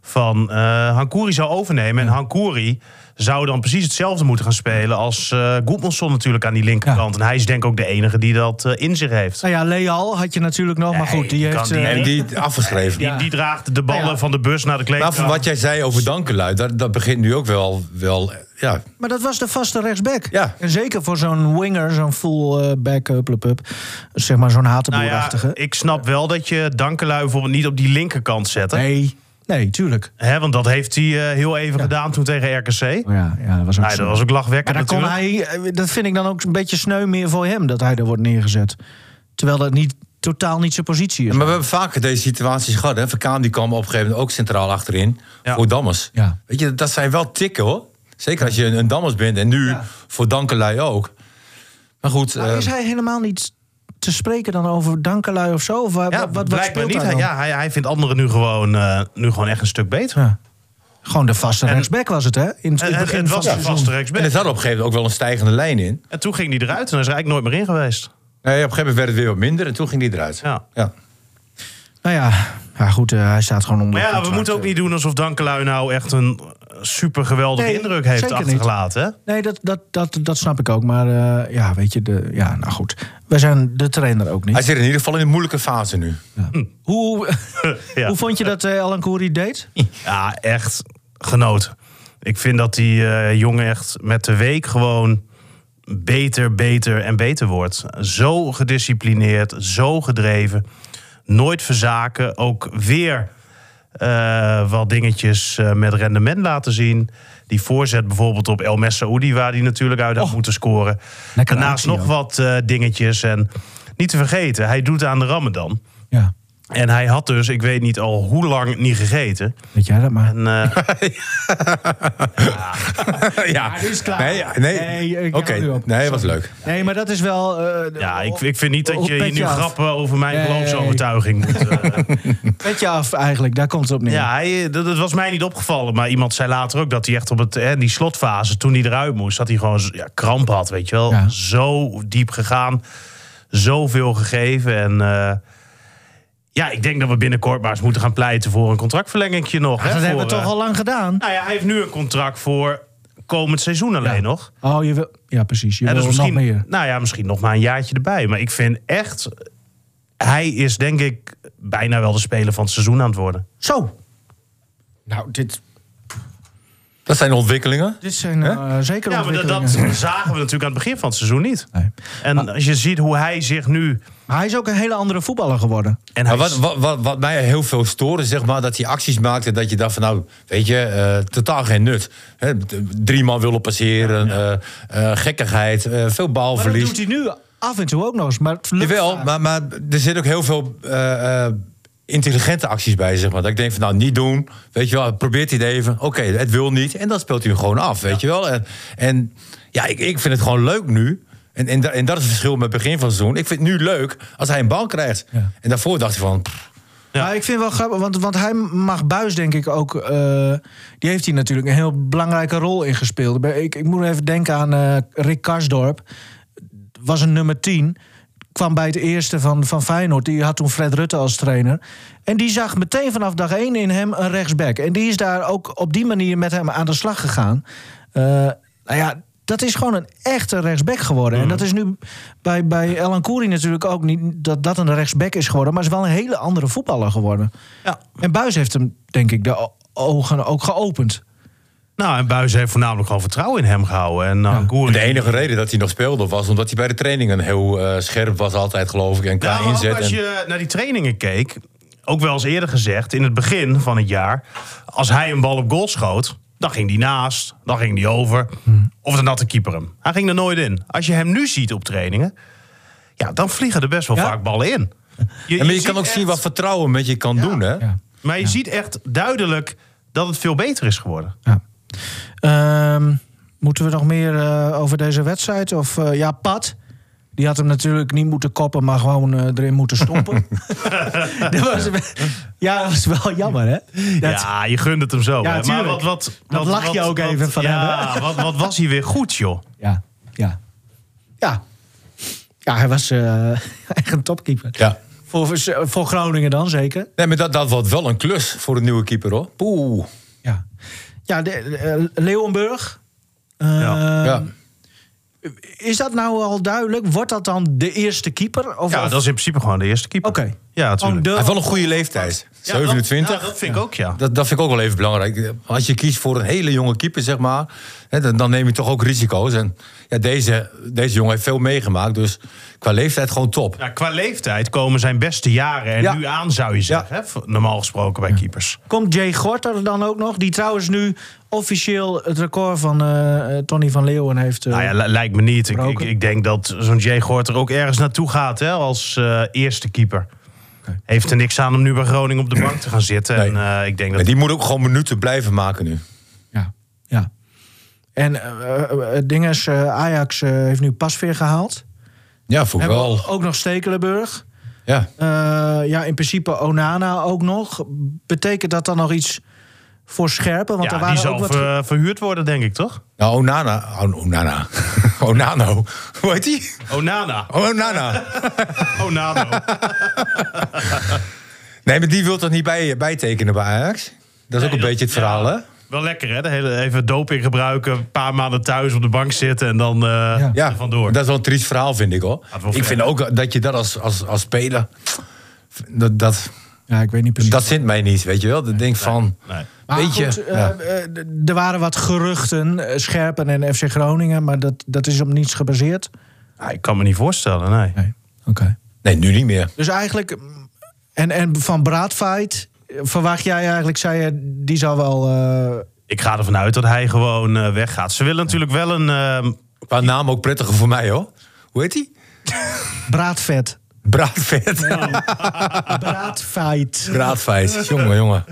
van eh Hankouri zou overnemen. En Hankouri zou dan precies hetzelfde moeten gaan spelen als eh Goedmanson natuurlijk aan die linkerkant. En hij is denk ik ook de enige die dat eh, in zich heeft. Nou ja, Leal had je natuurlijk nog, maar goed, die die heeft... die- En die afgeschreven. Die, die draagt de ballen ja. van de bus naar de Maar kleedkamer. van wat jij zei over Dankelui, dat, dat begint nu ook wel, wel ja, Maar dat was de vaste rechtsback. Ja. En zeker voor zo'n winger, zo'n full eh, back, up, up, up. Zeg maar zo'n nou ja, hatenboerachtige. ik snap wel dat je Dankelui bijvoorbeeld niet op die linkerkant zet. nee, nee, tuurlijk. Hè, want dat heeft hij eh, heel even gedaan toen tegen RKC. Oh ja, ja, dat was ook zo. dat was ook lachwekkend Maar dan kon hij, eh, dat vind ik dan ook een beetje sneu meer voor hem, dat hij er wordt neergezet. Terwijl dat niet, totaal niet zijn positie is. Maar we hebben vaker deze situaties gehad. Hè? Verkaan die kwam op een gegeven moment ook centraal achterin. Ja. Voor Dammers. Ja. Weet je, dat zijn wel tikken hoor. Zeker als je een, een Dammers bent. En nu Ja. voor Dankelui ook. Maar goed. Maar eh, is hij helemaal niet te spreken dan over Dankelui of zo? Of Ja, wat, wat, wat blijkbaar speelt niet. Hij, dan? ja, hij, hij vindt anderen nu gewoon, eh, nu gewoon echt een stuk beter. Ja. Gewoon de vaste En- rechtsback was het, hè? In het, En, het het, begin het van was seizoen. vaste en rechtsback. het had op een gegeven moment ook wel een stijgende lijn in. En toen ging hij eruit en hij is er eigenlijk nooit meer in geweest. Nee, op een gegeven moment werd het weer wat minder. En toen ging die eruit. Ja. Ja. Nou ja, ja goed, eh, hij staat gewoon onder Maar ja, we moeten ook niet doen alsof Dankelui nou echt een, super geweldige Nee, indruk heeft niet. achtergelaten. Hè? Nee, dat, dat, dat, dat snap ik ook. Maar eh, ja, weet je, de, ja, nou goed. Wij zijn de trainer ook Hij niet. zit in ieder geval in een moeilijke fase nu. Hoe, Ja. hoe vond je dat eh Alan Koeri deed? Ja, echt genoten. Ik vind dat die eh, jongen echt met de week gewoon beter, beter en beter wordt. Zo gedisciplineerd, zo gedreven. Nooit verzaken. Ook weer eh, wat dingetjes eh, met rendement laten zien. Die voorzet bijvoorbeeld op El Messaoudi, waar hij natuurlijk uit had Oh. moeten scoren. Daarnaast nog wat eh, dingetjes. En niet te vergeten, hij doet aan de Ramadan. Ja, En hij had dus, ik weet niet al hoe lang niet gegeten. weet jij dat maar. En, eh, ja, dit is klaar. Nee, nee. Nee, oké. Nee, was leuk. Nee, maar dat is wel... eh, ja, ik, ik vind niet dat je hier Petje nu af. grappen over mijn Nee. geloofsovertuiging moet. eh. Petje af eigenlijk, daar komt het op neer. ja, hij, dat, dat was mij niet opgevallen. Maar iemand zei later ook dat hij echt op het, hè, die slotfase, toen hij eruit moest, dat hij gewoon ja, kramp had. Weet je wel. Ja. Zo diep gegaan, zoveel gegeven. En eh, ja, ik denk dat we binnenkort maar eens moeten gaan pleiten voor een contractverlengingje nog. hè, dat hebben we toch eh, al lang gedaan? Nou ja, hij heeft nu een contract voor komend seizoen alleen nog. Oh, je wil... Ja, precies. Je Ja, wil dus nog misschien, meer. Nou ja, misschien nog maar een jaartje erbij. Maar ik vind echt... Hij is denk ik bijna wel de speler van het seizoen aan het worden. Zo. Nou, dit, Dat zijn ontwikkelingen. dit zijn eh, zeker Ja, maar dat, zagen we natuurlijk aan het begin van het seizoen niet. Nee. En als je ziet hoe hij zich nu... Hij is ook een hele andere voetballer geworden. En hij Maar wat, is- wat, wat, wat mij heel veel stoorde, zeg maar, dat hij acties maakte dat je dacht van nou, weet je, eh, totaal geen nut. Hè, d- drie man willen passeren, eh, eh, gekkigheid, eh, veel Maar dat balverlies. doet hij nu af en toe ook nog eens. Maar het lukt Jawel, maar, maar er zit ook heel veel eh, eh, intelligente acties bij, zeg maar. Dat ik denk van nou, niet doen. Weet je wel, probeert hij het even. Oké, het wil niet. En dan speelt hij hem gewoon af, weet je wel. En, en ja, ik, ik vind het gewoon leuk nu. En, en, da- en dat is het verschil met het begin van het seizoen. Ik vind het nu leuk als hij een bal krijgt. Ja. En daarvoor dacht hij van... pff, Ja. Maar ik vind wel grappig, want, want hij mag Buis denk ik ook... eh, die heeft hier natuurlijk een heel belangrijke rol in gespeeld. Bij- Ik, ik moet even denken aan eh, Rick Karsdorp. Was een nummer 10. Kwam bij het eerste van, van Feyenoord. Die had toen Fred Rutte als trainer. En die zag meteen vanaf dag één in hem een rechtsback. En die is daar ook op die manier met hem aan de slag gegaan. Eh, nou ja, dat is gewoon een echte rechtsback geworden. En dat is nu bij, bij Elan Koeri natuurlijk ook niet dat dat een rechtsback is geworden. Maar is wel een hele andere voetballer geworden. Ja. En Buis heeft hem, denk ik, de ogen ook geopend. Nou, en Buis heeft voornamelijk gewoon vertrouwen in hem gehouden. En uh, En de enige reden dat hij nog speelde was omdat hij bij de trainingen heel eh, scherp was, altijd geloof ik. En qua Nou, maar ook inzet. als en- je naar die trainingen keek, ook wel eens eerder gezegd, in het begin van het jaar, als hij een bal op goal schoot, dan ging die naast, dan ging die over. Of dan had de keeper hem. Hij ging er nooit in. Als je hem nu ziet op trainingen, ja, dan vliegen er best wel Ja? vaak ballen in. Je, Ja, maar je, kan ook echt- zien wat vertrouwen met je kan doen, hè? Ja. Maar je ziet echt duidelijk dat het veel beter is geworden. Ja. Ehm, moeten we nog meer eh, over deze wedstrijd? Of eh, ja, Pat. Die had hem natuurlijk niet moeten koppen, maar gewoon eh, erin moeten stompen. dat was, ja, dat was wel jammer, hè? Dat, ja, je gunt het hem zo. Ja, maar wat, wat, Dat wat, lach je wat- ook wat- even van ja, hem, wat, wat was hij weer goed, joh. ja, ja. Ja, ja hij was eh, echt een topkeeper. Ja. Voor, voor Groningen dan, zeker. Nee, maar dat, dat wordt wel een klus voor een nieuwe keeper, hoor. Poeh. Ja, ja de, eh, Leeuwenburg. Eh, Ja. Ja. Is dat nou al duidelijk? Wordt dat dan de eerste keeper? Of, Ja, of- dat is in principe gewoon de eerste keeper. Oké. Ja, Gewoon natuurlijk. de- Hij heeft wel een goede leeftijd. Ja, dat- 27. ja, dat vind ik ook, ja. Dat, dat vind ik ook wel even belangrijk. Als je kiest voor een hele jonge keeper, zeg maar, hè, dan, dan neem je toch ook risico's. En ja, deze, deze jongen heeft veel meegemaakt, dus qua leeftijd gewoon top. Ja, qua leeftijd komen zijn beste jaren er Ja. nu aan, zou je zeggen. Hè? Normaal gesproken bij keepers. Komt Jay Gorter dan ook nog? Die trouwens nu officieel het record van eh, eh, Tony van Leeuwen heeft. eh, Nou ja, li- lijkt me niet. Ik, ik, denk dat zo'n Jay Gort er ook ergens naartoe gaat hè, als eh, eerste keeper. Heeft er niks aan om nu bij Groningen op de bank te gaan zitten. Nee. En eh, ik denk En dat die moet ook gewoon minuten blijven maken nu. ja, ja. En eh, eh, het ding is, eh, Ajax eh, heeft nu Pasveer gehaald. Ja, voor Hebben wel. we ook nog Stekelenburg. Ja. Eh, ja, in principe Onana ook nog. Betekent dat dan nog iets voor Scherpen? Want ja, er die waren zal ook wat... ver- verhuurd worden, denk ik, toch? Nou, Onana. Oh, Onana. Onano. Hoe heet die? Onana. Onana. Onano. Nee, maar die wil toch niet bij, bijtekenen bij Ajax? Dat is ook Nee, een dat- beetje het verhaal, ja. hè? Wel lekker, hè? De hele, even doping gebruiken, een paar maanden thuis op de bank zitten en dan eh Ja. Ja, er vandoor. dat is wel een triest verhaal, vind ik hoor. Ik ver. vind ook dat je dat als, als, als speler. Dat, dat, Ja, ik weet niet precies. dat zint mij niet, weet je wel. Dat denk van. Maar weet je, goed, eh, ja. eh, er waren wat geruchten, eh, Scherpen en FC Groningen, maar dat, dat is op niets gebaseerd. Ah, ik kan me niet voorstellen, nee. Nee. Oké. Nee, nu niet meer. Dus eigenlijk, mm, en, en van Braadfight, eh, verwacht jij eigenlijk, zei je, die zou wel. eh, Ik ga ervan uit dat hij gewoon eh, weggaat. Ze willen natuurlijk wel een... eh, Qua naam ook prettiger voor mij hoor. Hoe heet die? braadvet. Braadvet. Braadfight. Braadfeit. jongen, jongen.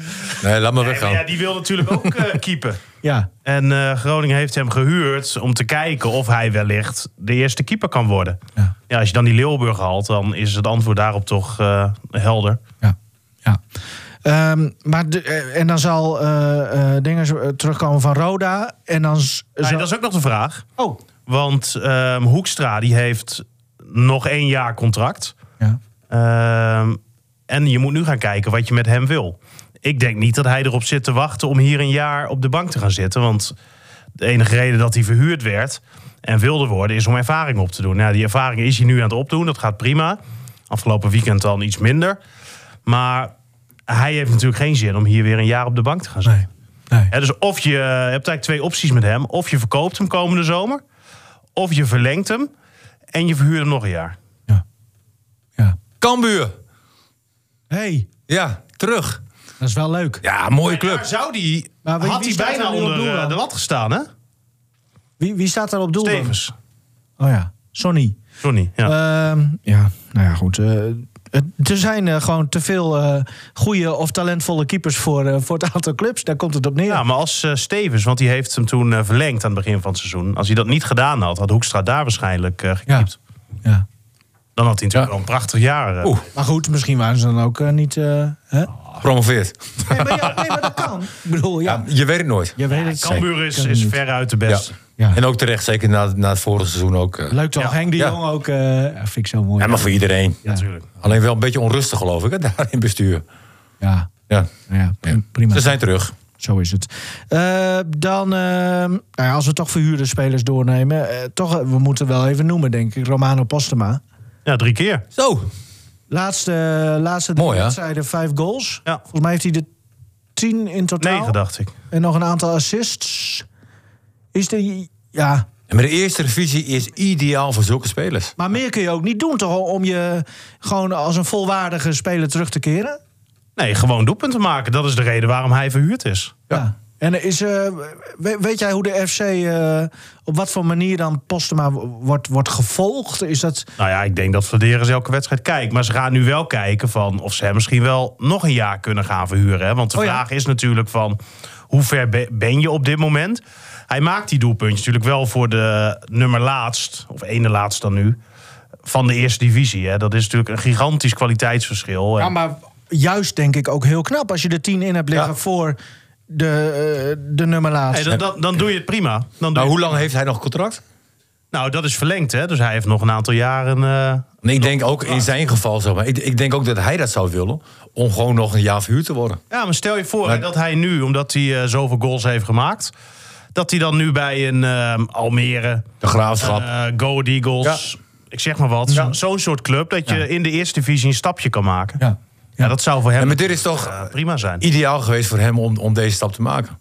Nee, laat maar nee, weggaan. maar ja, die wil natuurlijk ook eh keepen. Ja. En eh, Groningen heeft hem gehuurd om te kijken of hij wellicht de eerste keeper kan worden. Ja. Ja, als je dan die Leeuwburg haalt, dan is het antwoord daarop toch eh, helder. Ja. ja. Ehm, maar de, en dan zal eh eh dingen terugkomen van Roda. En dan. Nee, zal- dat is ook nog de vraag. Oh. Want ehm, Hoekstra die heeft nog één jaar contract. Ehm, en je moet nu gaan kijken wat je met hem wil. Ik denk niet dat hij erop zit te wachten om hier een jaar op de bank te gaan zitten. Want de enige reden dat hij verhuurd werd en wilde worden is om ervaring op te doen. Nou, die ervaring is hij nu aan het opdoen. Dat gaat prima. Afgelopen weekend dan iets minder. Maar hij heeft natuurlijk geen zin om hier weer een jaar op de bank te gaan zitten. Nee. Dus of je, je hebt eigenlijk twee opties met hem. Of je verkoopt hem komende zomer. Of je verlengt hem. En je verhuurt hem nog een jaar. Cambuur. hey, Ja, terug. dat is wel leuk. Ja, mooie Daar club. zou die, Maar wie- had hij bijna er onder doel eh, de lat gestaan, hè? Wie, wie staat daar op doel? dan? Stevens. Oh ja, Sonny. Johnny, ja. Ehm, ja, nou ja, goed. eh, er zijn eh, gewoon te veel eh goede of talentvolle keepers voor, voor het aantal clubs. Daar komt het op neer. ja, maar als Stevens, want die heeft hem toen verlengd aan het begin van het seizoen. Als hij dat niet gedaan had, had Hoekstra daar waarschijnlijk eh gekiept. Ja. Dan had hij natuurlijk Ja. wel een prachtig jaar. eh. Oeh. Maar goed, misschien waren ze dan ook eh, niet. eh, hè? Promoveert. Nee, maar, ja, nee, maar dat kan. Ik bedoel, ja. Ja, je weet het nooit. Je weet het. Cambuur is, is veruit de beste. Ja. En ook terecht, zeker na, na het vorige seizoen ook. eh. Leuk toch? Ja. Henk de Ja. Jong ook. eh ja, vind ik zo mooi. Ja, maar voor iedereen. Ja. Natuurlijk. Alleen wel een beetje onrustig, geloof ik, hè, daar in bestuur. Ja, Ja. ja, pri- prima. Ze zijn terug. Zo is het. Eh, dan, eh, nou ja, als we toch verhuurde spelers doornemen, eh, toch, we moeten wel even noemen, denk ik, Romano Postema. Ja, drie keer. Zo. Laatste, laatste drie Mooi, hè? wedstrijden, vijf goals. Ja. Volgens mij heeft hij er tien in totaal. Negen, dacht ik. En nog een aantal assists. Is de, ja, En maar de eerste divisie is ideaal voor zulke spelers. maar meer kun je ook niet doen, toch? Om je gewoon als een volwaardige speler terug te keren. Nee, gewoon doelpunten maken. Dat is de reden waarom hij verhuurd is. Ja. En is, eh, we- weet jij hoe de FC, eh, op wat voor manier dan Postema wordt, wordt gevolgd? Is dat... Nou ja, ik denk dat Verderes elke wedstrijd kijkt. Maar ze gaan nu wel kijken van of ze hem misschien wel nog een jaar kunnen gaan verhuren. Hè? Want de Oh ja. vraag is natuurlijk van hoe ver be- ben je op dit moment? Hij maakt die doelpuntjes natuurlijk wel voor de nummer laatst, of ene laatst dan nu, van de eerste divisie. Hè? Dat is natuurlijk een gigantisch kwaliteitsverschil. En- Ja, maar juist denk ik ook heel knap als je de tien in hebt liggen Ja. voor de, eh, de nummer Hey, laatste. dan, dan, dan doe je het prima. Dan doe Nou, je- hoe lang heeft hij nog contract? nou, dat is verlengd, hè? Dus hij heeft nog een aantal jaren. eh, En ik denk ook in zijn geval, zeg maar, ik, ik denk ook dat hij dat zou willen. Om gewoon nog een jaar verhuurd te worden. Ja, maar stel je voor Maar- hè, dat hij nu, omdat hij eh, zoveel goals heeft gemaakt, dat hij dan nu bij een eh, Almere, De graafschap. eh Go Eagles, ik zeg maar wat, zo- zo'n soort club dat je in de eerste divisie een stapje kan maken. Ja, ja. dat zou voor hem Ja, maar dit is toch eh, prima zijn. ideaal geweest voor hem om, om deze stap te maken.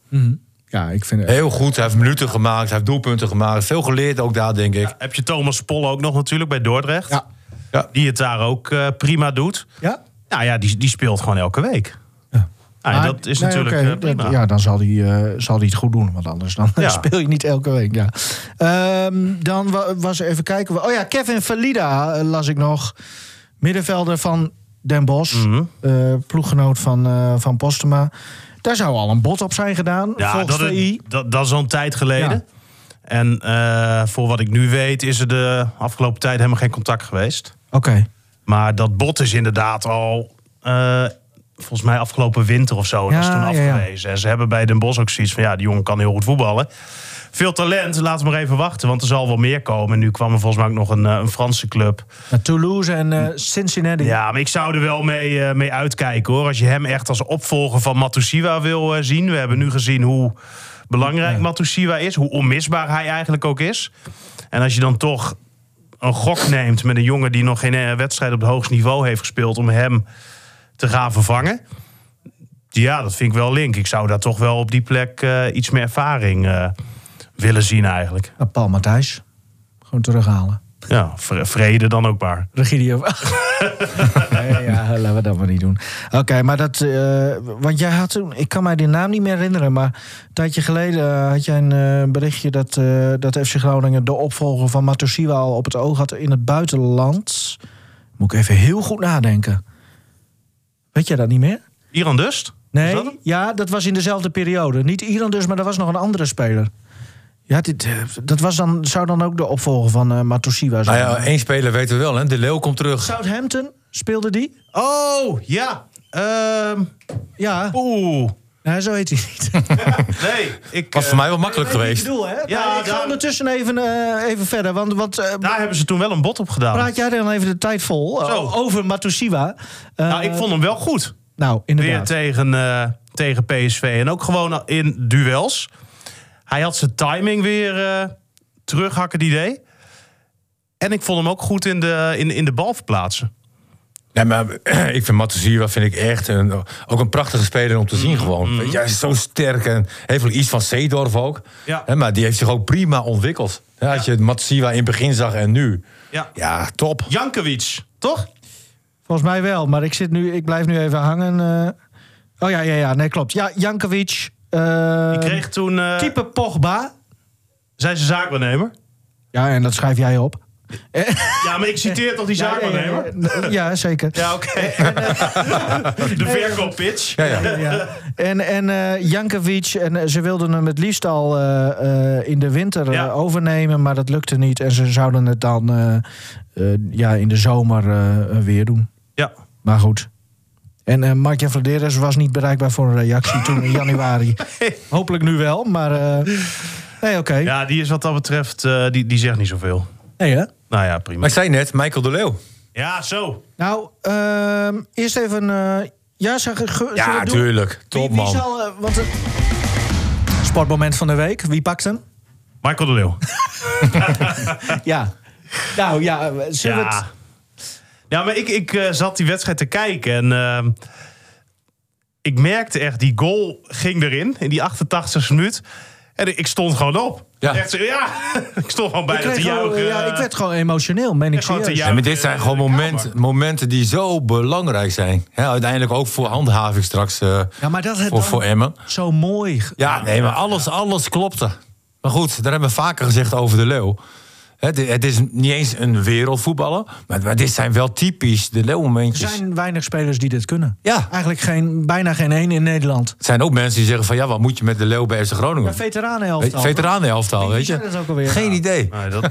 ja, ik vind het. Heel goed, hij heeft minuten gemaakt, hij heeft doelpunten gemaakt. Veel geleerd ook daar, denk ik. Heb je Thomas Pol ook nog natuurlijk bij Dordrecht, Ja. Ja. die het daar ook eh, prima doet. Ja? Nou ja, die, die speelt gewoon elke week. Ja. Nou, ja, dat is nee, natuurlijk eh, prima. dat- ja, dan zal hij, eh, zal hij het goed doen. Want anders dan Ja. speel je niet elke week. Ja. Ehm, dan wa- was even kijken. Oh ja, Kevin Valida las ik nog. Middenvelder van Den Bosch. Mhm. eh, ploeggenoot van, eh, van Postema. Daar zou al een bod op zijn gedaan. Ja, volgens dat, VI. dat, dat is al een tijd geleden. Ja. En eh, voor wat ik nu weet, is er de afgelopen tijd helemaal geen contact geweest. Oké. Maar dat bot is inderdaad al, volgens mij afgelopen winter of zo, Ja, dat is toen afgewezen. En ze hebben bij Den Bosch ook zoiets van, ja, die jongen kan heel goed voetballen. Veel talent, laten we maar even wachten, want er zal wel meer komen. En nu kwam er volgens mij ook nog een, eh, een Franse club. Toulouse en eh, Cincinnati. Ja, maar ik zou er wel mee, eh, mee uitkijken hoor. Als je hem echt als opvolger van Matusiwa wil zien. We hebben nu gezien hoe belangrijk Matusiwa is. Hoe onmisbaar hij eigenlijk ook is. En als je dan toch een gok neemt met een jongen die nog geen wedstrijd op het hoogste niveau heeft gespeeld. om hem te gaan vervangen. Ja, dat vind ik wel link. Ik zou daar toch wel op die plek iets meer ervaring willen zien eigenlijk. Nou, Paul Matthijs. Gewoon terughalen. Ja, vre- vrede dan ook maar. Regidio. nee, ja, laten we dat maar niet doen. Oké, maar dat. eh, want jij had toen. Ik kan mij die naam niet meer herinneren. Maar een tijdje geleden eh, had jij een eh, berichtje dat, dat FC Groningen de opvolger van Matosiwa al op het oog had in het buitenland. Moet ik even heel goed nadenken. Weet jij dat niet meer? Iran Dust? Nee, dat ja, dat was in dezelfde periode. Niet Iran dus, maar er was nog een andere speler. Ja, dit, eh, dat was dan, zou dan ook de opvolger van eh Matosiwa Nou zijn. ja, één speler weten we wel, hè? De Leeuw komt terug. Southampton speelde die? Oh, ja. Ehm Ja, Oeh. nou, zo heet hij niet. Nee, ik, Was eh, voor mij wel makkelijk geweest. Ik bedoel, hè? Ja, ik ga daar- ondertussen even, eh, even verder. Want, eh, daar hebben ze toen wel een bot op gedaan. praat jij dan even de tijd vol eh, Zo. over Matusiwa? Eh, nou, ik vond hem wel goed. Nou, Weer inderdaad. tegen, eh, tegen PSV. En ook gewoon in duels. Hij had zijn timing weer eh terug, had ik het idee. En ik vond hem ook goed in de, in, in de bal verplaatsen. Nee, maar ik vind Matusiwa vind ik echt een, ook een prachtige speler om te zien gewoon. Weet je, hij is zo sterk en heeft wel iets van Zeedorf ook. Ja. Hè, maar die heeft zich ook prima ontwikkeld. Ja, als je Matusiwa in het begin zag en nu. Ja. Ja, top. Jankovic, toch? Volgens mij wel, maar ik, zit nu, ik blijf nu even hangen. eh. oh ja, ja, ja, nee, klopt. Ja, Jankovic. Eh, Die kreeg toen... eh type Pogba. zijn ze zaakwaarnemer. Ja, en dat schrijf jij op. Ja, maar ik citeer toch die zaakwaarnemer? Ja, ja, zeker. Ja, oké. De verkooppitch. Ja, ja. Ja. En, en eh Jankovic, en eh, ze wilden hem het liefst al eh, eh, in de winter eh, Ja. overnemen, maar dat lukte niet. En ze zouden het dan eh, eh, ja, in de zomer eh, eh, weer doen. Ja. Maar goed. En eh Martje Vladeres was niet bereikbaar voor een reactie toen in januari. Hopelijk nu wel, maar... eh, nee, oké. ja, die is wat dat betreft... eh, die, die zegt niet zoveel. Nee, hè? Nou ja, prima. Maar ik zei net, Michael de Leeuw. Ja, zo. Nou, ehm, eerst even... eh, ja, zeg, Ja, het tuurlijk. Wie, Top wie man. zal... eh, want, eh, sportmoment van de week, wie pakt hem? Michael de Leeuw. Ja. Nou ja, zullen we het... Ja. maar ik, ik eh, zat die wedstrijd te kijken en ehm, ik merkte echt, die goal ging erin in die 88e minuut. En ik stond gewoon op. Ja. Echt, zo, ja. ik stond gewoon bijna te gewoon- juichen. ja, ik werd gewoon emotioneel, meen ik serieus. Ja, maar dit zijn eh, gewoon momenten, momenten die zo belangrijk zijn. Hè, uiteindelijk ook voor handhaving straks eh, Ja, maar dat het voor, dan voor Emmen. zo mooi... Ja, nee, maar alles, alles klopte. Maar goed, daar hebben we vaker gezegd over de Leeuw. Het, het is niet eens een wereldvoetballer, maar, maar dit zijn wel typisch de Er Leeuwmomentjes. zijn weinig spelers die dit kunnen. Ja. Eigenlijk geen, bijna geen één in Nederland. Het zijn ook mensen die zeggen van ja, wat moet je met de Leeuw bij FC Groningen? Veteranenelftal, Wie weet je? dat ook alweer? Geen idee. Nee, dat...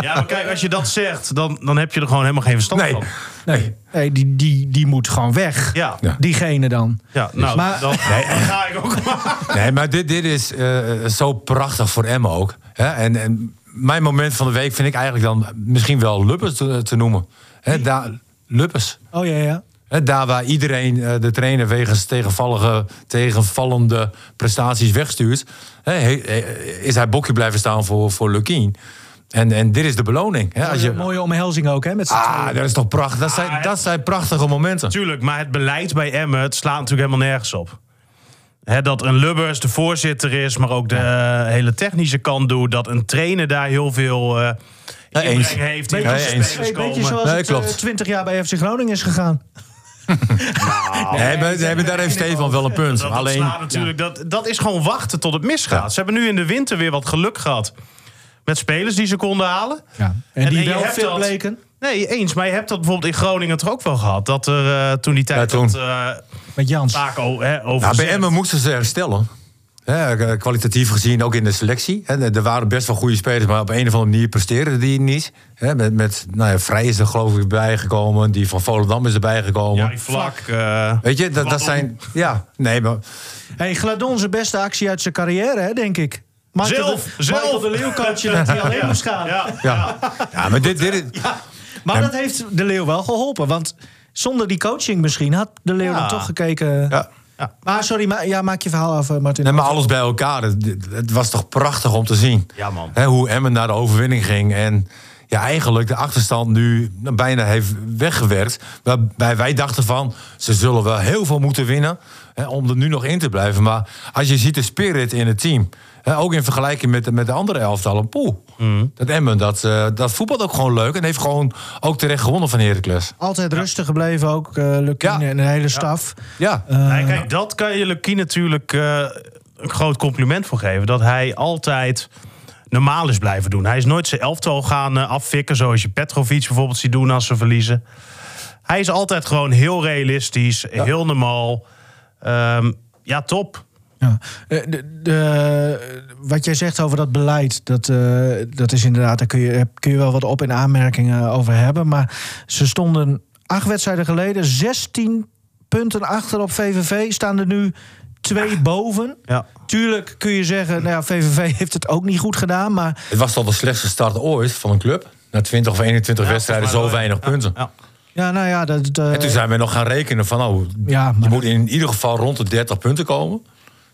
ja, maar kijk, als je dat zegt, dan, dan heb je er gewoon helemaal geen verstand Nee. van. Nee, nee die, die, die moet gewoon weg. Ja, Ja. Diegene dan. ja nou, Maar- dan, dan ga ik ook maar. Nee, maar dit, dit is eh, zo prachtig voor Emmen ook. Hè? En, en mijn moment van de week vind ik eigenlijk dan misschien wel Luppers te, te noemen. Hè, daar, Luppers. Oh ja, ja. Hè, daar waar iedereen eh, de trainer wegens tegenvallige, tegenvallende prestaties wegstuurt, hè, he- he- is hij bokje blijven staan voor, voor Lukien. En, en dit is de beloning. Hè, als Mooie, je, mooie omhelzing ook, hè? Met ah, tweeën. dat is toch prachtig. Dat zijn, dat zijn prachtige momenten. Tuurlijk, maar het beleid bij Emmen, het slaat natuurlijk helemaal nergens op. Dat een Lubbers de voorzitter is, maar ook de eh, hele technische kant doet. Dat een trainer daar heel veel Ja, eens. heeft. Ja, eens. beetje komen. zoals Nee, het klopt. eh, 20 jaar bij FC Groningen is gegaan. Nee, maar, nee, daar heeft Stefan wel een punt. Dat, dat Alleen, natuurlijk, dat, dat is gewoon wachten tot het misgaat. Ze hebben nu in de winter weer wat geluk gehad. Met spelers die ze konden halen. Ja. En, En- die en wel veel bleken. Nee, eens. Maar je hebt dat bijvoorbeeld in Groningen toch ook wel gehad. Dat er eh, toen die tijd Ja, toen. dat, eh, Met Jans. vaak hè, over Nou, bij Emmen moesten ze herstellen. Hè, eh, kwalitatief gezien ook in de selectie. Hè, er waren best wel goede spelers, maar op een of andere manier presteerden die niet. Hè, met met nou ja, Vrij is er geloof ik bijgekomen. Die van Volendam is erbij gekomen. Ja, die vlak. eh, Weet je, dat, dat Gladon. zijn... Ja, nee, maar... Hey, Gladon zijn beste actie uit zijn carrière, hè, denk ik. Michael Zelf, de, zelf. Michael de Leeuw coachen dat hij alleen moest gaan. Ja. Ja, ja maar dit, dit is... Maar dat heeft de Leeuw wel geholpen. Want zonder die coaching misschien had de Leeuw Ja. dan toch gekeken. Ja. Maar sorry, maar, ja, maak je verhaal af, Martin. Nee, maar alles bij elkaar. Het, het was toch prachtig om te zien. Ja, man. Hè, hoe Emmen naar de overwinning ging. En ja, eigenlijk de achterstand nu bijna heeft weggewerkt. Waarbij wij dachten van, ze zullen wel heel veel moeten winnen. Hè, om er nu nog in te blijven. Maar als je ziet de spirit in het team. Hè, ook in vergelijking met, de- met de andere elftallen. Poeh, dat Emmen, dat, eh, dat voetbalt ook gewoon leuk. En heeft gewoon ook terecht gewonnen van Heracles. Altijd rustig gebleven ook, eh Lukien Ja. en de hele staf. Ja, Nee, kijk, dat kan je Lucie natuurlijk eh, een groot compliment voor geven. Dat hij altijd normaal is blijven doen. Hij is nooit zijn elftal gaan eh, afvikken... zoals je Petrovic bijvoorbeeld ziet doen als ze verliezen. Hij is altijd gewoon heel realistisch, heel normaal. Ehm, ja, top. Ja. Eh, De, de- wat jij zegt over dat beleid, dat, eh, dat is inderdaad, daar kun je, kun je wel wat op- en aanmerkingen over hebben. Maar ze stonden acht wedstrijden geleden 16 punten achter op VVV, staan er nu twee boven. Ja. Tuurlijk kun je zeggen, nou ja, VVV heeft het ook niet goed gedaan, maar het was toch de slechtste start ooit van een club. Na 20 of 21 wedstrijden zo weinig ja. punten. Ja. ja, nou ja, dat. eh, En toen zijn we nog gaan rekenen van, oh, Ja, je moet in ieder geval rond de 30 punten komen.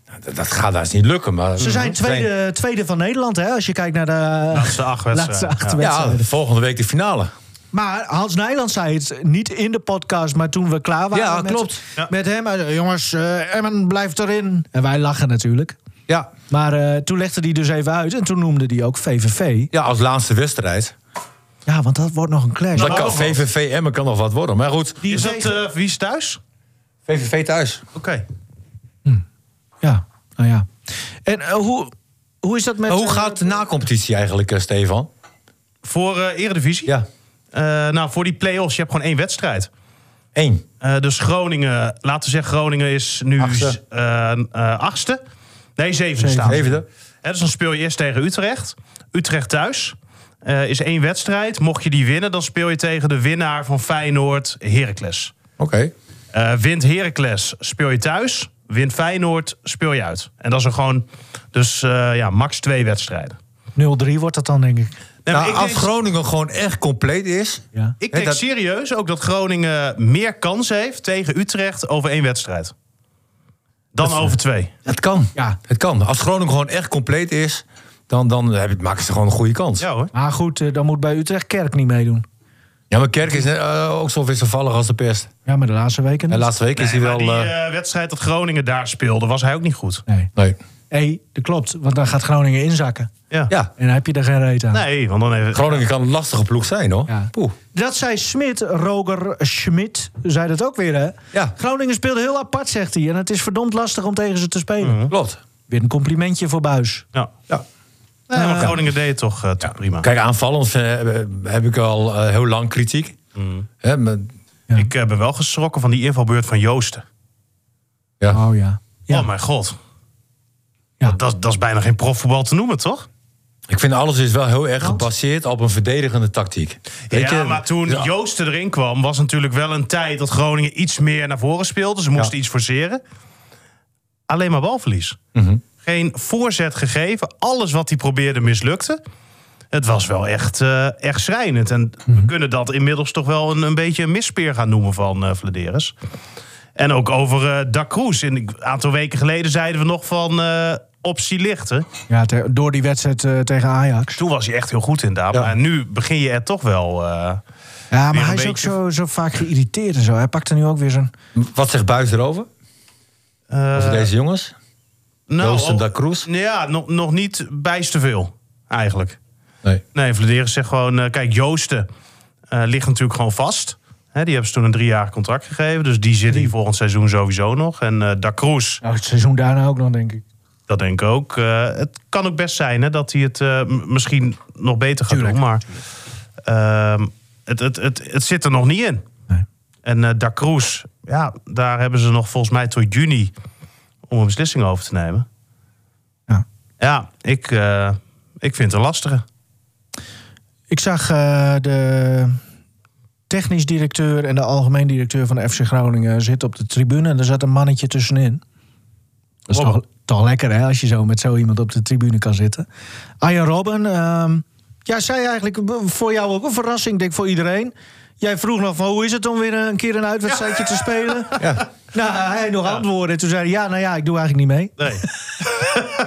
Nou, dat, dat gaat daar niet lukken. Maar ze zijn tweede, tweede van Nederland, hè, als je kijkt naar de Laatste acht wedstrijden. laatste acht Ja. wedstrijden. Ja, volgende week de finale. Maar Hans Nijland zei het niet in de podcast, maar toen we klaar waren Ja, met, klopt. Ja. met hem. jongens, eh Emmen blijft erin. En wij lachen natuurlijk. Ja, Maar eh, toen legde hij dus even uit en toen noemde hij ook VVV. ja als laatste wedstrijd. Ja, want dat wordt nog een clash. Kan VVV Emmen kan nog wat worden. Maar goed, Die Is dat, eh, wie is thuis? VVV thuis. Oké. Ja, nou ja. En eh, hoe, hoe is dat met... Hoe eh, gaat de nacompetitie eigenlijk, eh, Stefan? Voor eh Eredivisie? Ja, Eh, nou, voor die play-offs, je hebt gewoon één wedstrijd. één. Eh, dus Groningen, laten we zeggen, Groningen is nu Achtste. eh, eh, achtste. Nee, zevende staan. ze. Zevende. Hè, dus dan speel je eerst tegen Utrecht. Utrecht thuis. Eh, is één wedstrijd. Mocht je die winnen, dan speel je tegen de winnaar van Feyenoord, Heracles. Oké. Eh, wint Heracles, speel je thuis. Wint Feyenoord, speel je uit. En dat is er gewoon, dus eh, ja, max twee wedstrijden. 0-3 wordt dat dan, denk ik. Nee, Nou, ik als denk- Groningen gewoon echt compleet is... Ja. Ik denk dat- serieus ook dat Groningen meer kans heeft tegen Utrecht over één wedstrijd. Dan over twee. Het kan. Ja. Het kan. Als Groningen gewoon echt compleet is... dan, dan heb je- maken ze gewoon een goede kans. Ja hoor. Maar goed, eh, dan moet bij Utrecht Kerk niet meedoen. Ja, maar Kerk is eh, ook zo wisselvallig als de pest. Ja, maar de laatste weken En niet. laatste week is Nee, hij wel... die eh, eh, wedstrijd dat Groningen daar speelde, was hij ook niet goed. Nee. nee. hey, dat klopt. Want dan gaat Groningen inzakken. Ja. Ja, En dan heb je er geen reet aan. Nee, want dan even. Groningen kan een lastige ploeg zijn, hoor. Ja. Poeh. Dat zei Smit, Roger Schmidt, zei dat ook weer, hè? Ja. Groningen speelde heel apart, zegt hij. En het is verdomd lastig om tegen ze te spelen. Klopt. Weer een complimentje voor Buis. Ja. Ja. Nee, maar Groningen deed het toch, eh, toch prima. Kijk, aanvallend eh, heb ik al eh, heel lang kritiek. Hè, maar- Ja. Ik ben wel geschrokken van die invalbeurt van Joosten. ja. Oh ja. Ja. Oh mijn god. Ja. Dat, dat, dat is bijna geen profvoetbal te noemen, toch? Ik vind alles is wel heel erg gebaseerd op een verdedigende tactiek. Weet ja, je? maar toen Ja. Joosten erin kwam, was natuurlijk wel een tijd dat Groningen iets meer naar voren speelde. Ze moesten Ja. iets forceren. Alleen maar balverlies. Mhm. Geen voorzet gegeven. Alles wat hij probeerde mislukte. Het was wel echt, eh, echt schrijnend. En Mhm. we kunnen dat inmiddels toch wel een, een beetje een misspeer gaan noemen van eh Vladeris. En ook over eh Cruz. En Een aantal weken geleden zeiden we nog van eh, optie lichten. Ja, ter- door die wedstrijd eh, tegen Ajax. Toen was hij echt heel goed inderdaad. Ja. Maar nu begin je er toch wel... eh, Ja, Weer maar een hij is ook zo, zo vaak geïrriteerd en zo. Hij pakt er nu ook weer zo'n... Wat zegt Buis erover? eh, Over deze jongens? Nou, Da Cruz? Ja, nog, nog niet bijst te veel, eigenlijk. Nee. Nee, Vladeris zegt gewoon... eh, kijk, Joosten eh, ligt natuurlijk gewoon vast. Hè, die hebben ze toen een driejarig contract gegeven. Dus die zit hier volgend seizoen sowieso nog. En eh Da Cruz, Nou, het seizoen daarna ook nog, denk ik. dat denk ik ook. Eh, het kan ook best zijn hè, dat hij het eh, misschien nog beter gaat Tuurlijk, doen. Maar ehm, het, het, het, het zit er nog niet in. Nee. En eh Da Cruz, ja, daar hebben ze nog volgens mij tot juni... om een beslissing over te nemen. Ja. Ja, ik, eh, ik vind het een lastige. Ik zag eh, de technisch directeur en de algemeen directeur van de FC Groningen zitten op de tribune. En er zat een mannetje tussenin. Dat is toch, toch lekker hè, als je zo met zo iemand op de tribune kan zitten. Arjen Robben, ehm, ja, zij eigenlijk voor jou ook een verrassing, ik denk voor iedereen. Jij vroeg nog van hoe is het om weer een keer een uitwedstrijdje te spelen? Ja. Nou, hij nog antwoorden. Toen zei hij, ja, nou ja, ik doe eigenlijk niet mee. Nee.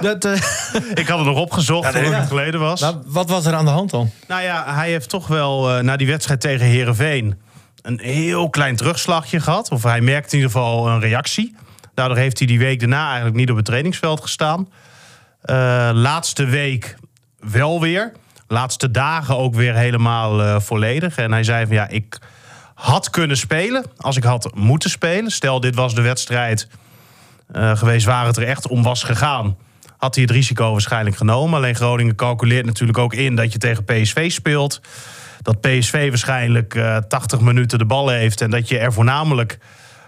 Dat, eh, Ik had het nog opgezocht Ja, nee, het geleden was. Nou, wat was er aan de hand dan? Nou ja, hij heeft toch wel eh, na die wedstrijd tegen Herenveen een heel klein terugslagje gehad. Of hij merkte in ieder geval een reactie. Daardoor heeft hij die week daarna eigenlijk niet op het trainingsveld gestaan. Eh, laatste week wel weer. Laatste dagen ook weer helemaal eh, volledig. En hij zei van ja, ik had kunnen spelen als ik had moeten spelen. Stel, dit was de wedstrijd eh, geweest waar het er echt om was gegaan. Had hij het risico waarschijnlijk genomen. Alleen Groningen calculeert natuurlijk ook in dat je tegen PSV speelt. Dat PSV waarschijnlijk eh 80 minuten de bal heeft. En dat je er voornamelijk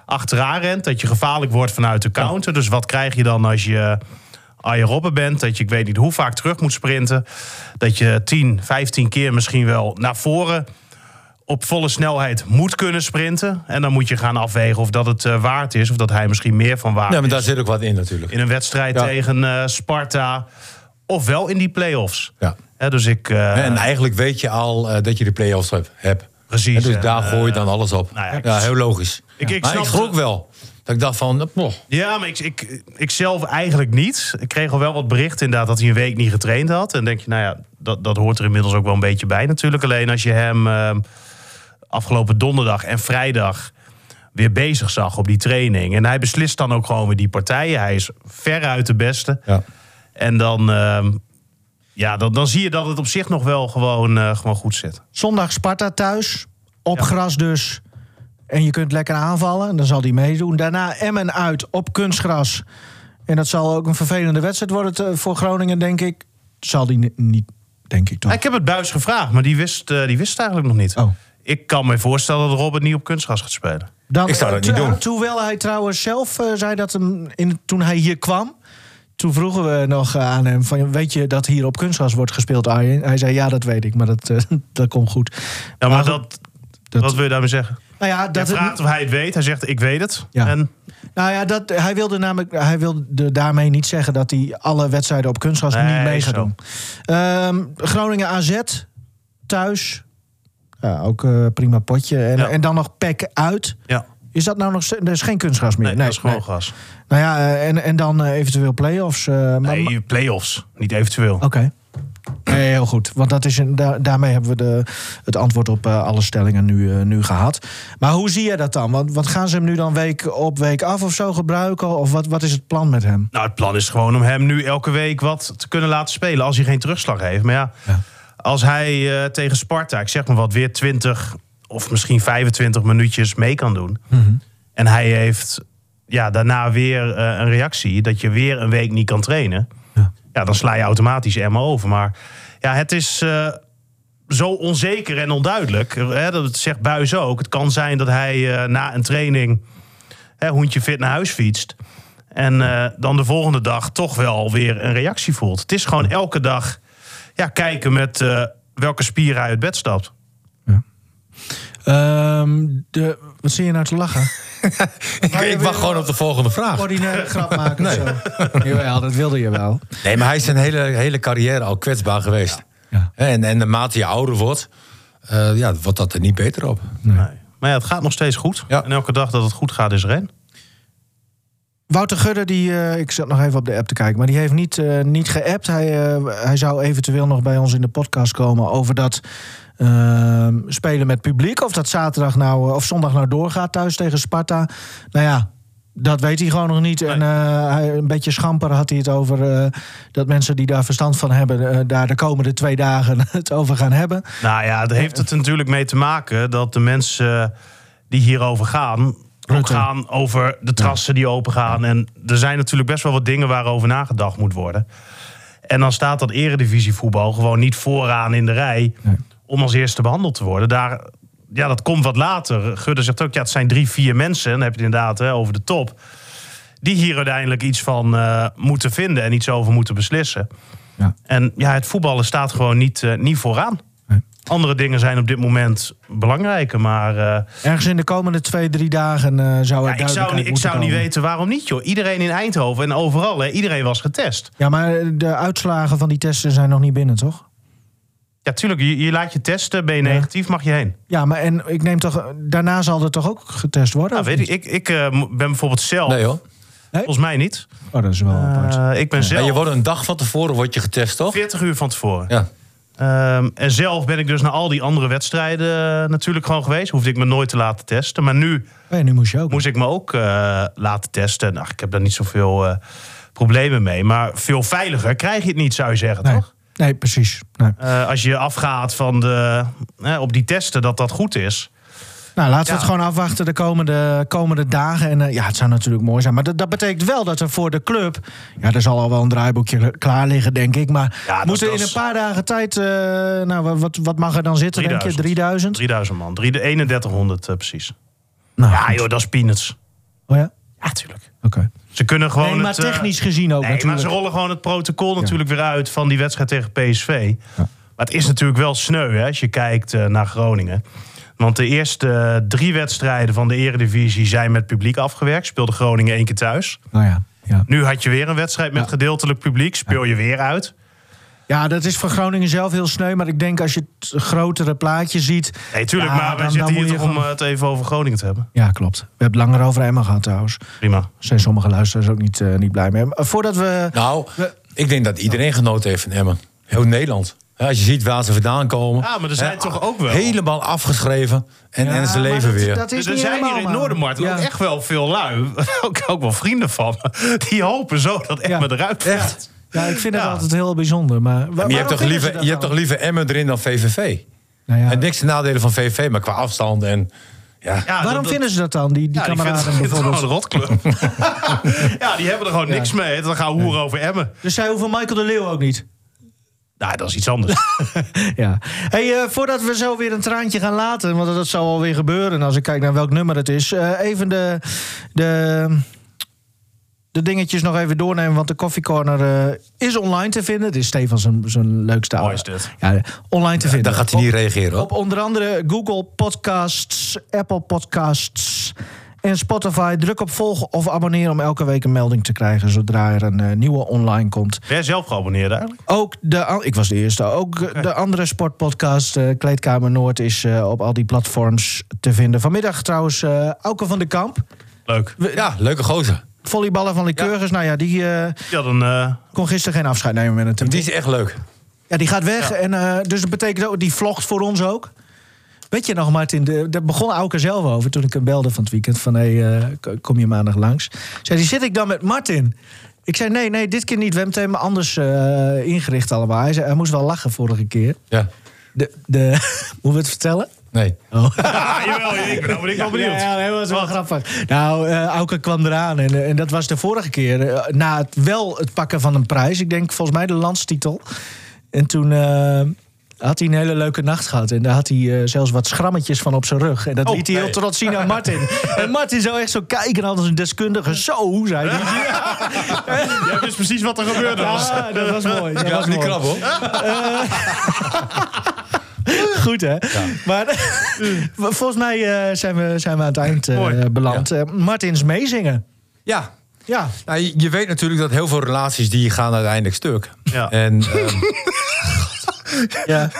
achteraan rent. Dat je gevaarlijk wordt vanuit de counter. Dus wat krijg je dan als je Arjen Robben bent? Dat je ik weet niet hoe vaak terug moet sprinten. Dat je 10, 15 keer misschien wel naar voren op volle snelheid moet kunnen sprinten. En dan moet je gaan afwegen of dat het eh, waard is. Of dat hij misschien meer van waard Ja, maar daar is. zit ook wat in natuurlijk. In een wedstrijd Ja. tegen eh, Sparta. Of wel in die play-offs. Ja. Dus ik... eh, En eigenlijk weet je al dat je de play-offs hebt. Precies, En dus daar gooi je dan alles op. nou ja, heel logisch. Ik- ik maar snap ik schrok wel. Dat ik dacht van, oh, Ja, maar ik, ik, ik zelf eigenlijk niet. Ik kreeg al wel wat berichten inderdaad dat hij een week niet getraind had. En denk je, nou ja, dat, dat hoort er inmiddels ook wel een beetje bij natuurlijk. Alleen als je hem eh, afgelopen donderdag en vrijdag weer bezig zag op die training. En hij beslist dan ook gewoon weer die partijen. Hij is veruit de beste. ja. En dan, ehm, ja, dan, dan zie je dat het op zich nog wel gewoon, eh, gewoon goed zit. zondag Sparta thuis, op Ja. gras dus. En je kunt lekker aanvallen, en dan zal hij meedoen. Daarna Emmen uit op kunstgras. En dat zal ook een vervelende wedstrijd worden te- voor Groningen, denk ik. Zal die ni- niet, denk ik toch? Ik heb het Buis gevraagd, maar die wist, eh, die wist het eigenlijk nog niet. Oh. Ik kan me voorstellen dat Robert niet op kunstgras gaat spelen. Dan, Ik zou dat eh, niet doen. Terwijl hij trouwens zelf eh, zei dat hem in, toen hij hier kwam. Toen vroegen we nog eh, aan hem: van, Weet je dat hier op kunstgras wordt gespeeld, Arjen? Hij zei: Ja, dat weet ik, maar dat, eh, dat komt goed. Ja, maar Maar dat, dat- wat wil je daarmee zeggen? Nou ja, Hij dat het- vraagt of hij het weet. Hij zegt, ik weet het. Ja. En Nou ja, dat, hij wilde namelijk hij wilde daarmee niet zeggen dat hij alle wedstrijden op kunstgras Nee, niet mee gaat doen. Ehm, Groningen AZ thuis. Ja, ook eh, prima potje. En, Ja. en dan nog PEC uit. ja, Is dat nou nog steeds? Er is geen kunstgras meer. nee, dat is gewoon gas. Nou ja, eh, en, en dan eh, eventueel play-offs. eh, maar- maar- Nee, play-offs. Niet eventueel. Oké. Nee, heel goed. Want dat is een, da- daarmee hebben we de, het antwoord op eh, alle stellingen nu, eh, nu gehad. Maar hoe zie je dat dan? Want, wat gaan ze hem nu dan week op week af of zo gebruiken? Of wat, wat is het plan met hem? Nou, het plan is gewoon om hem nu elke week wat te kunnen laten spelen. Als hij geen terugslag heeft. Maar ja, Ja. als hij eh, tegen Sparta, ik zeg maar wat, weer 20 of misschien 25 minuutjes mee kan doen. En hij heeft ja, daarna weer een reactie. Dat je weer een week niet kan trainen. Ja. Dan sla je automatisch Emma over. Maar ja, het is eh, zo onzeker en onduidelijk. Hè, dat zegt Buis ook. Het kan zijn dat hij eh, na een training hè, hoentje fit naar huis fietst. En eh, dan de volgende dag toch wel weer een reactie voelt. Het is gewoon elke dag ja, kijken met welke spier hij uit bed stapt. Ehm, de, wat zie je nou te lachen? Ik, ik wacht gewoon op de volgende vraag. Ordinaire grap maken of zo. Jawel, dat wilde je wel. Nee, maar hij is zijn hele, hele carrière al kwetsbaar geweest. Ja. En, en naarmate je ouder wordt, eh, ja, wordt dat er niet beter op. Nee. Maar ja, het gaat nog steeds goed. Ja. En elke dag dat het goed gaat is één. Wouter Gudde, die, eh, ik zat nog even op de app te kijken, maar die heeft niet, eh, niet geappt. Hij, eh, hij zou eventueel nog bij ons in de podcast komen over dat spelen met publiek. Of dat zaterdag nou, eh, of zondag nou doorgaat thuis tegen Sparta. Nou ja, dat weet hij gewoon nog niet. En eh, een beetje schamper had hij het over eh, dat mensen die daar verstand van hebben, daar de komende twee dagen het over gaan hebben. Nou ja, daar heeft het natuurlijk mee te maken dat de mensen die hierover gaan. Ook gaan over de trassen die open gaan. En er zijn natuurlijk best wel wat dingen waarover nagedacht moet worden. En dan staat dat eredivisievoetbal gewoon niet vooraan in de rij om als eerste behandeld te worden. Daar, ja, dat komt wat later. Gudde zegt ook, ja, het zijn drie, vier mensen. En dan heb je het inderdaad hè, over de top. Die hier uiteindelijk iets van eh, moeten vinden en iets over moeten beslissen. Ja. En ja, het voetballen staat gewoon niet, eh, niet vooraan. Andere dingen zijn op dit moment belangrijker. Maar eh, Ergens in de komende twee, drie dagen zou ja, ik zou, niet, ik zou niet weten waarom niet, joh. Iedereen in Eindhoven en overal, hè, iedereen was getest. Ja, maar de uitslagen van die testen zijn nog niet binnen, toch? Ja, tuurlijk, je, je laat je testen. Ben je negatief, mag je heen. Ja, maar en ik neem toch... Daarna zal er toch ook getest worden? Nou, weet ik, ik, ik eh, ben bijvoorbeeld zelf... Nee hoor. Volgens mij niet. Oh, dat is wel apart. Eh, ik ben Ja, zelf je wordt een dag van tevoren word je getest, toch? 40 uur van tevoren. Ja. Ehm, en zelf ben ik dus naar al die andere wedstrijden eh, natuurlijk gewoon geweest. Hoefde ik me nooit te laten testen. Maar nu Oh ja, nu moest je ook. moest ik me ook eh, laten testen. Nou, ik heb daar niet zoveel eh, problemen mee. Maar veel veiliger krijg je het niet, zou je zeggen, nee. toch? Nee, precies. Nee. Eh, als je afgaat van de, op die testen dat dat goed is. Nou, laten we Ja. het gewoon afwachten de komende, komende dagen. En eh, ja, het zou natuurlijk mooi zijn. Maar dat, dat betekent wel dat er voor de club... Ja, er zal al wel een draaiboekje klaar liggen, denk ik. Maar Ja, moeten in een paar dagen tijd... eh, nou, wat, wat mag er dan zitten, denk je? 3000? 3000 man. 3 3100 eh, precies. Nou, Ja, goed. joh, dat is peanuts. Oh ja? Ja, tuurlijk. Oké. Ze kunnen gewoon Nee, maar het, eh, technisch gezien ook Nee, maar ze rollen gewoon het protocol natuurlijk weer uit van die wedstrijd tegen PSV. Maar het is natuurlijk wel sneu hè, als je kijkt eh, naar Groningen. Want de eerste eh, drie wedstrijden van de Eredivisie zijn met publiek afgewerkt. Speelde Groningen één keer thuis. Nou ja, ja. Nu had je weer een wedstrijd met gedeeltelijk publiek. Speel je weer uit. Ja, dat is voor Groningen zelf heel sneu. Maar ik denk als je het grotere plaatje ziet... Nee, tuurlijk, Ja, maar we dan- zitten hier toch om gewoon- eh, het even over Groningen te hebben. Ja, klopt. We hebben het langer over Emma gehad trouwens. Prima. Zijn sommige luisteraars ook niet, eh, niet blij mee. Maar voordat we... Nou, We- ik denk dat iedereen genoten heeft van Emmen. Heel Nederland. Ja, als je ziet waar ze vandaan komen. Ja, maar er zijn hè, toch ook wel- Helemaal afgeschreven. En, en ze leven dat- weer. Dat is Dus er zijn hier in Noordermarkt Ja. ook echt wel veel lui. ook, ook wel vrienden van me. Die hopen zo dat Emmen eruit gaat. Echt? Ja, ik vind het altijd heel bijzonder. Maar, je hebt, toch liever, je hebt toch liever Emmen erin dan VVV? Nou ja. En niks te nadelen van VVV, maar qua afstand en... Ja, Ja, Waarom dat- vinden ze dat dan, die, die Ja, kameraden het bijvoorbeeld? gewoon een rotclub. ja, die hebben er gewoon niks mee. Dan gaan we hoeren over Emmen. Dus zij hoeven Michael de Leeuw ook niet? Nou, dat is iets anders. Ja. Hey, eh, voordat we zo weer een traantje gaan laten, want dat zal alweer gebeuren als ik kijk naar welk nummer het is. eh, even de, de, de dingetjes nog even doornemen, want de Coffee Corner eh, is online te vinden. Het is Stefan zijn, zijn leukste Mooi dit. Ja, online te vinden. dan gaat hij niet Op- reageren hoor. Op onder andere Google Podcasts, Apple Podcasts en Spotify. Druk op volgen of abonneren om elke week een melding te krijgen zodra er een eh, nieuwe online komt. Ben jij zelf geabonneerd eigenlijk? Ook de, ik was de eerste. Ook de andere sportpodcast, eh, Kleedkamer Noord, is eh, op al die platforms te vinden. Vanmiddag trouwens, eh Auke van de Kamp. Leuk. Ja, leuke gozer. Volleyballer van Lycurgus. Nou ja, die eh, Die had een... eh, kon gisteren geen afscheid nemen met een team. Die is echt leuk. Ja, die gaat weg. En, eh, dus dat betekent ook, die vlogt voor ons ook. Weet je nog, Martin, de- daar begon Auke zelf over toen ik hem belde van het weekend. Van, hé, hey, kom je maandag langs? Zei hij, zit ik dan met Martin? Ik zei, nee, nee, dit keer niet. We hebben het helemaal anders ingericht allemaal. Hij, zei, hij moest wel lachen vorige keer. Ja. De, de, moeten we het vertellen? Nee. ja, jawel, ik ben, ben ik wel benieuwd. Ja, dat was wel grappig. Nou, eh Auke kwam eraan en, eh, en dat was de vorige keer. eh, na het, wel het pakken van een prijs. Ik denk volgens mij de landstitel. En toen had hij een hele leuke nacht gehad. En daar had hij eh, zelfs wat schrammetjes van op zijn rug. En dat Oh, liet hij heel trots zien aan Martin. en Martin zou echt zo kijken als een deskundige. Zo, zei hij. Jij wist precies wat er gebeurde was. Ja, dat was mooi. Dat was niet krap hoor. Goed, hè? Maar volgens mij eh, zijn, we, zijn we aan het eind eh, beland. Eh, Martins meezingen. Ja. Ja, Nou, je, je weet natuurlijk dat heel veel relaties die gaan uiteindelijk stuk. Ja. En ehm, ja.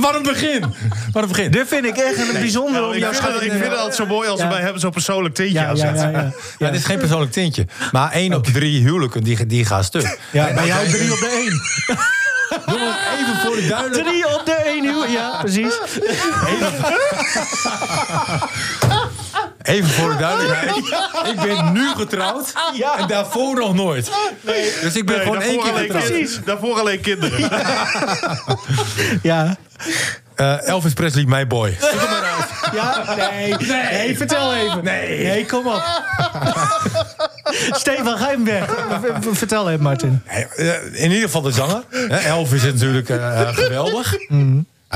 wat een begin. Wat een begin. Dit vind ik echt een bijzonder Ja, om ik, jouw vind het, ik vind het altijd zo mooi als we Ja. bij hebben zo'n persoonlijk tintje Ja, ja, aanzetten. ja, ja. Ja, dit is geen persoonlijk tintje. Maar één op de drie huwelijken die, die gaan stuk. Ja, bij jou drie op de één. Even voor de duidelijkheid. Drie op de één uur. Ja, precies. Even voor de duidelijkheid. Ik ben nu getrouwd. Ja. En daarvoor nog nooit. Dus ik ben Nee, gewoon één daarvoor, keer alleen, getrouwd. precies, daarvoor alleen kinderen. Ja. Eh, Elvis Presley, my boy. Ja, nee. Nee, vertel even. Nee. Nee, kom op. Stefan, v- Vertel even, Martin. Eh, In ieder geval de zanger. Elvis is natuurlijk eh, eh, geweldig.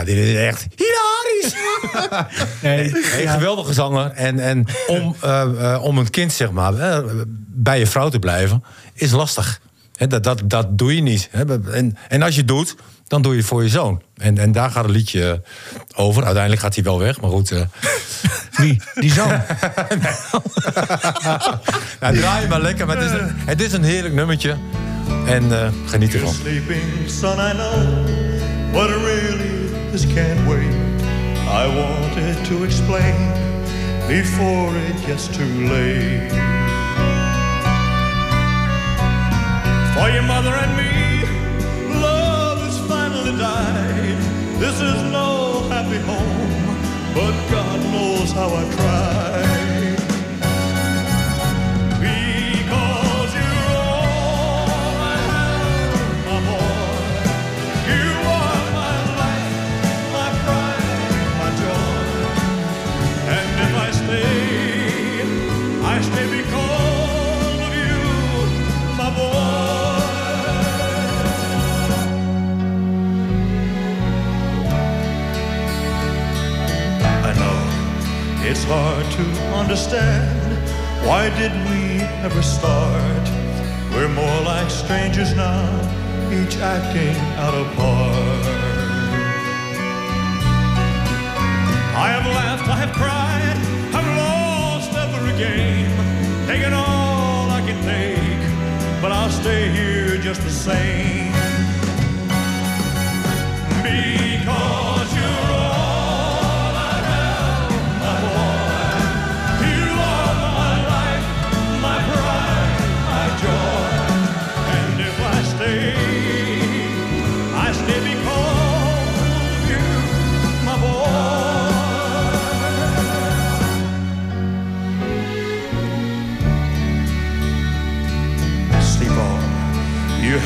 Dit is echt hilarisch. Nee. Een geweldige zanger. En, en om, om een kind zeg maar, bij je vrouw te blijven, is lastig. Dat, dat, dat doe je niet. En, en als je doet, dan doe je het voor je zoon. En, en daar gaat het liedje over. Uiteindelijk gaat hij wel weg, maar goed. eh. Wie? Die zoon. nou, draai maar lekker. Maar het is een, het is een heerlijk nummertje. En eh, geniet You're ervan. sleeping, son, I know, but really this can't wait. I wanted to explain before it gets too late. For your mother and me, This is no happy home, but God knows how I tried. It's hard to understand. Why did we ever start? We're more like strangers now, each acting out of part. I have laughed, I have cried, I've lost every game, taken all I can take, but I'll stay here just the same.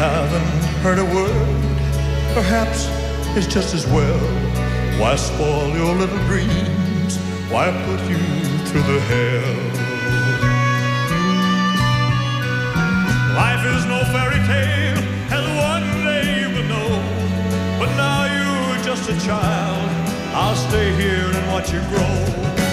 Haven't heard a word. Perhaps it's just as well. Why spoil your little dreams? Why put you through the hell? Life is no fairy tale, and one day you will know. But now you're just a child. I'll stay here and watch you grow.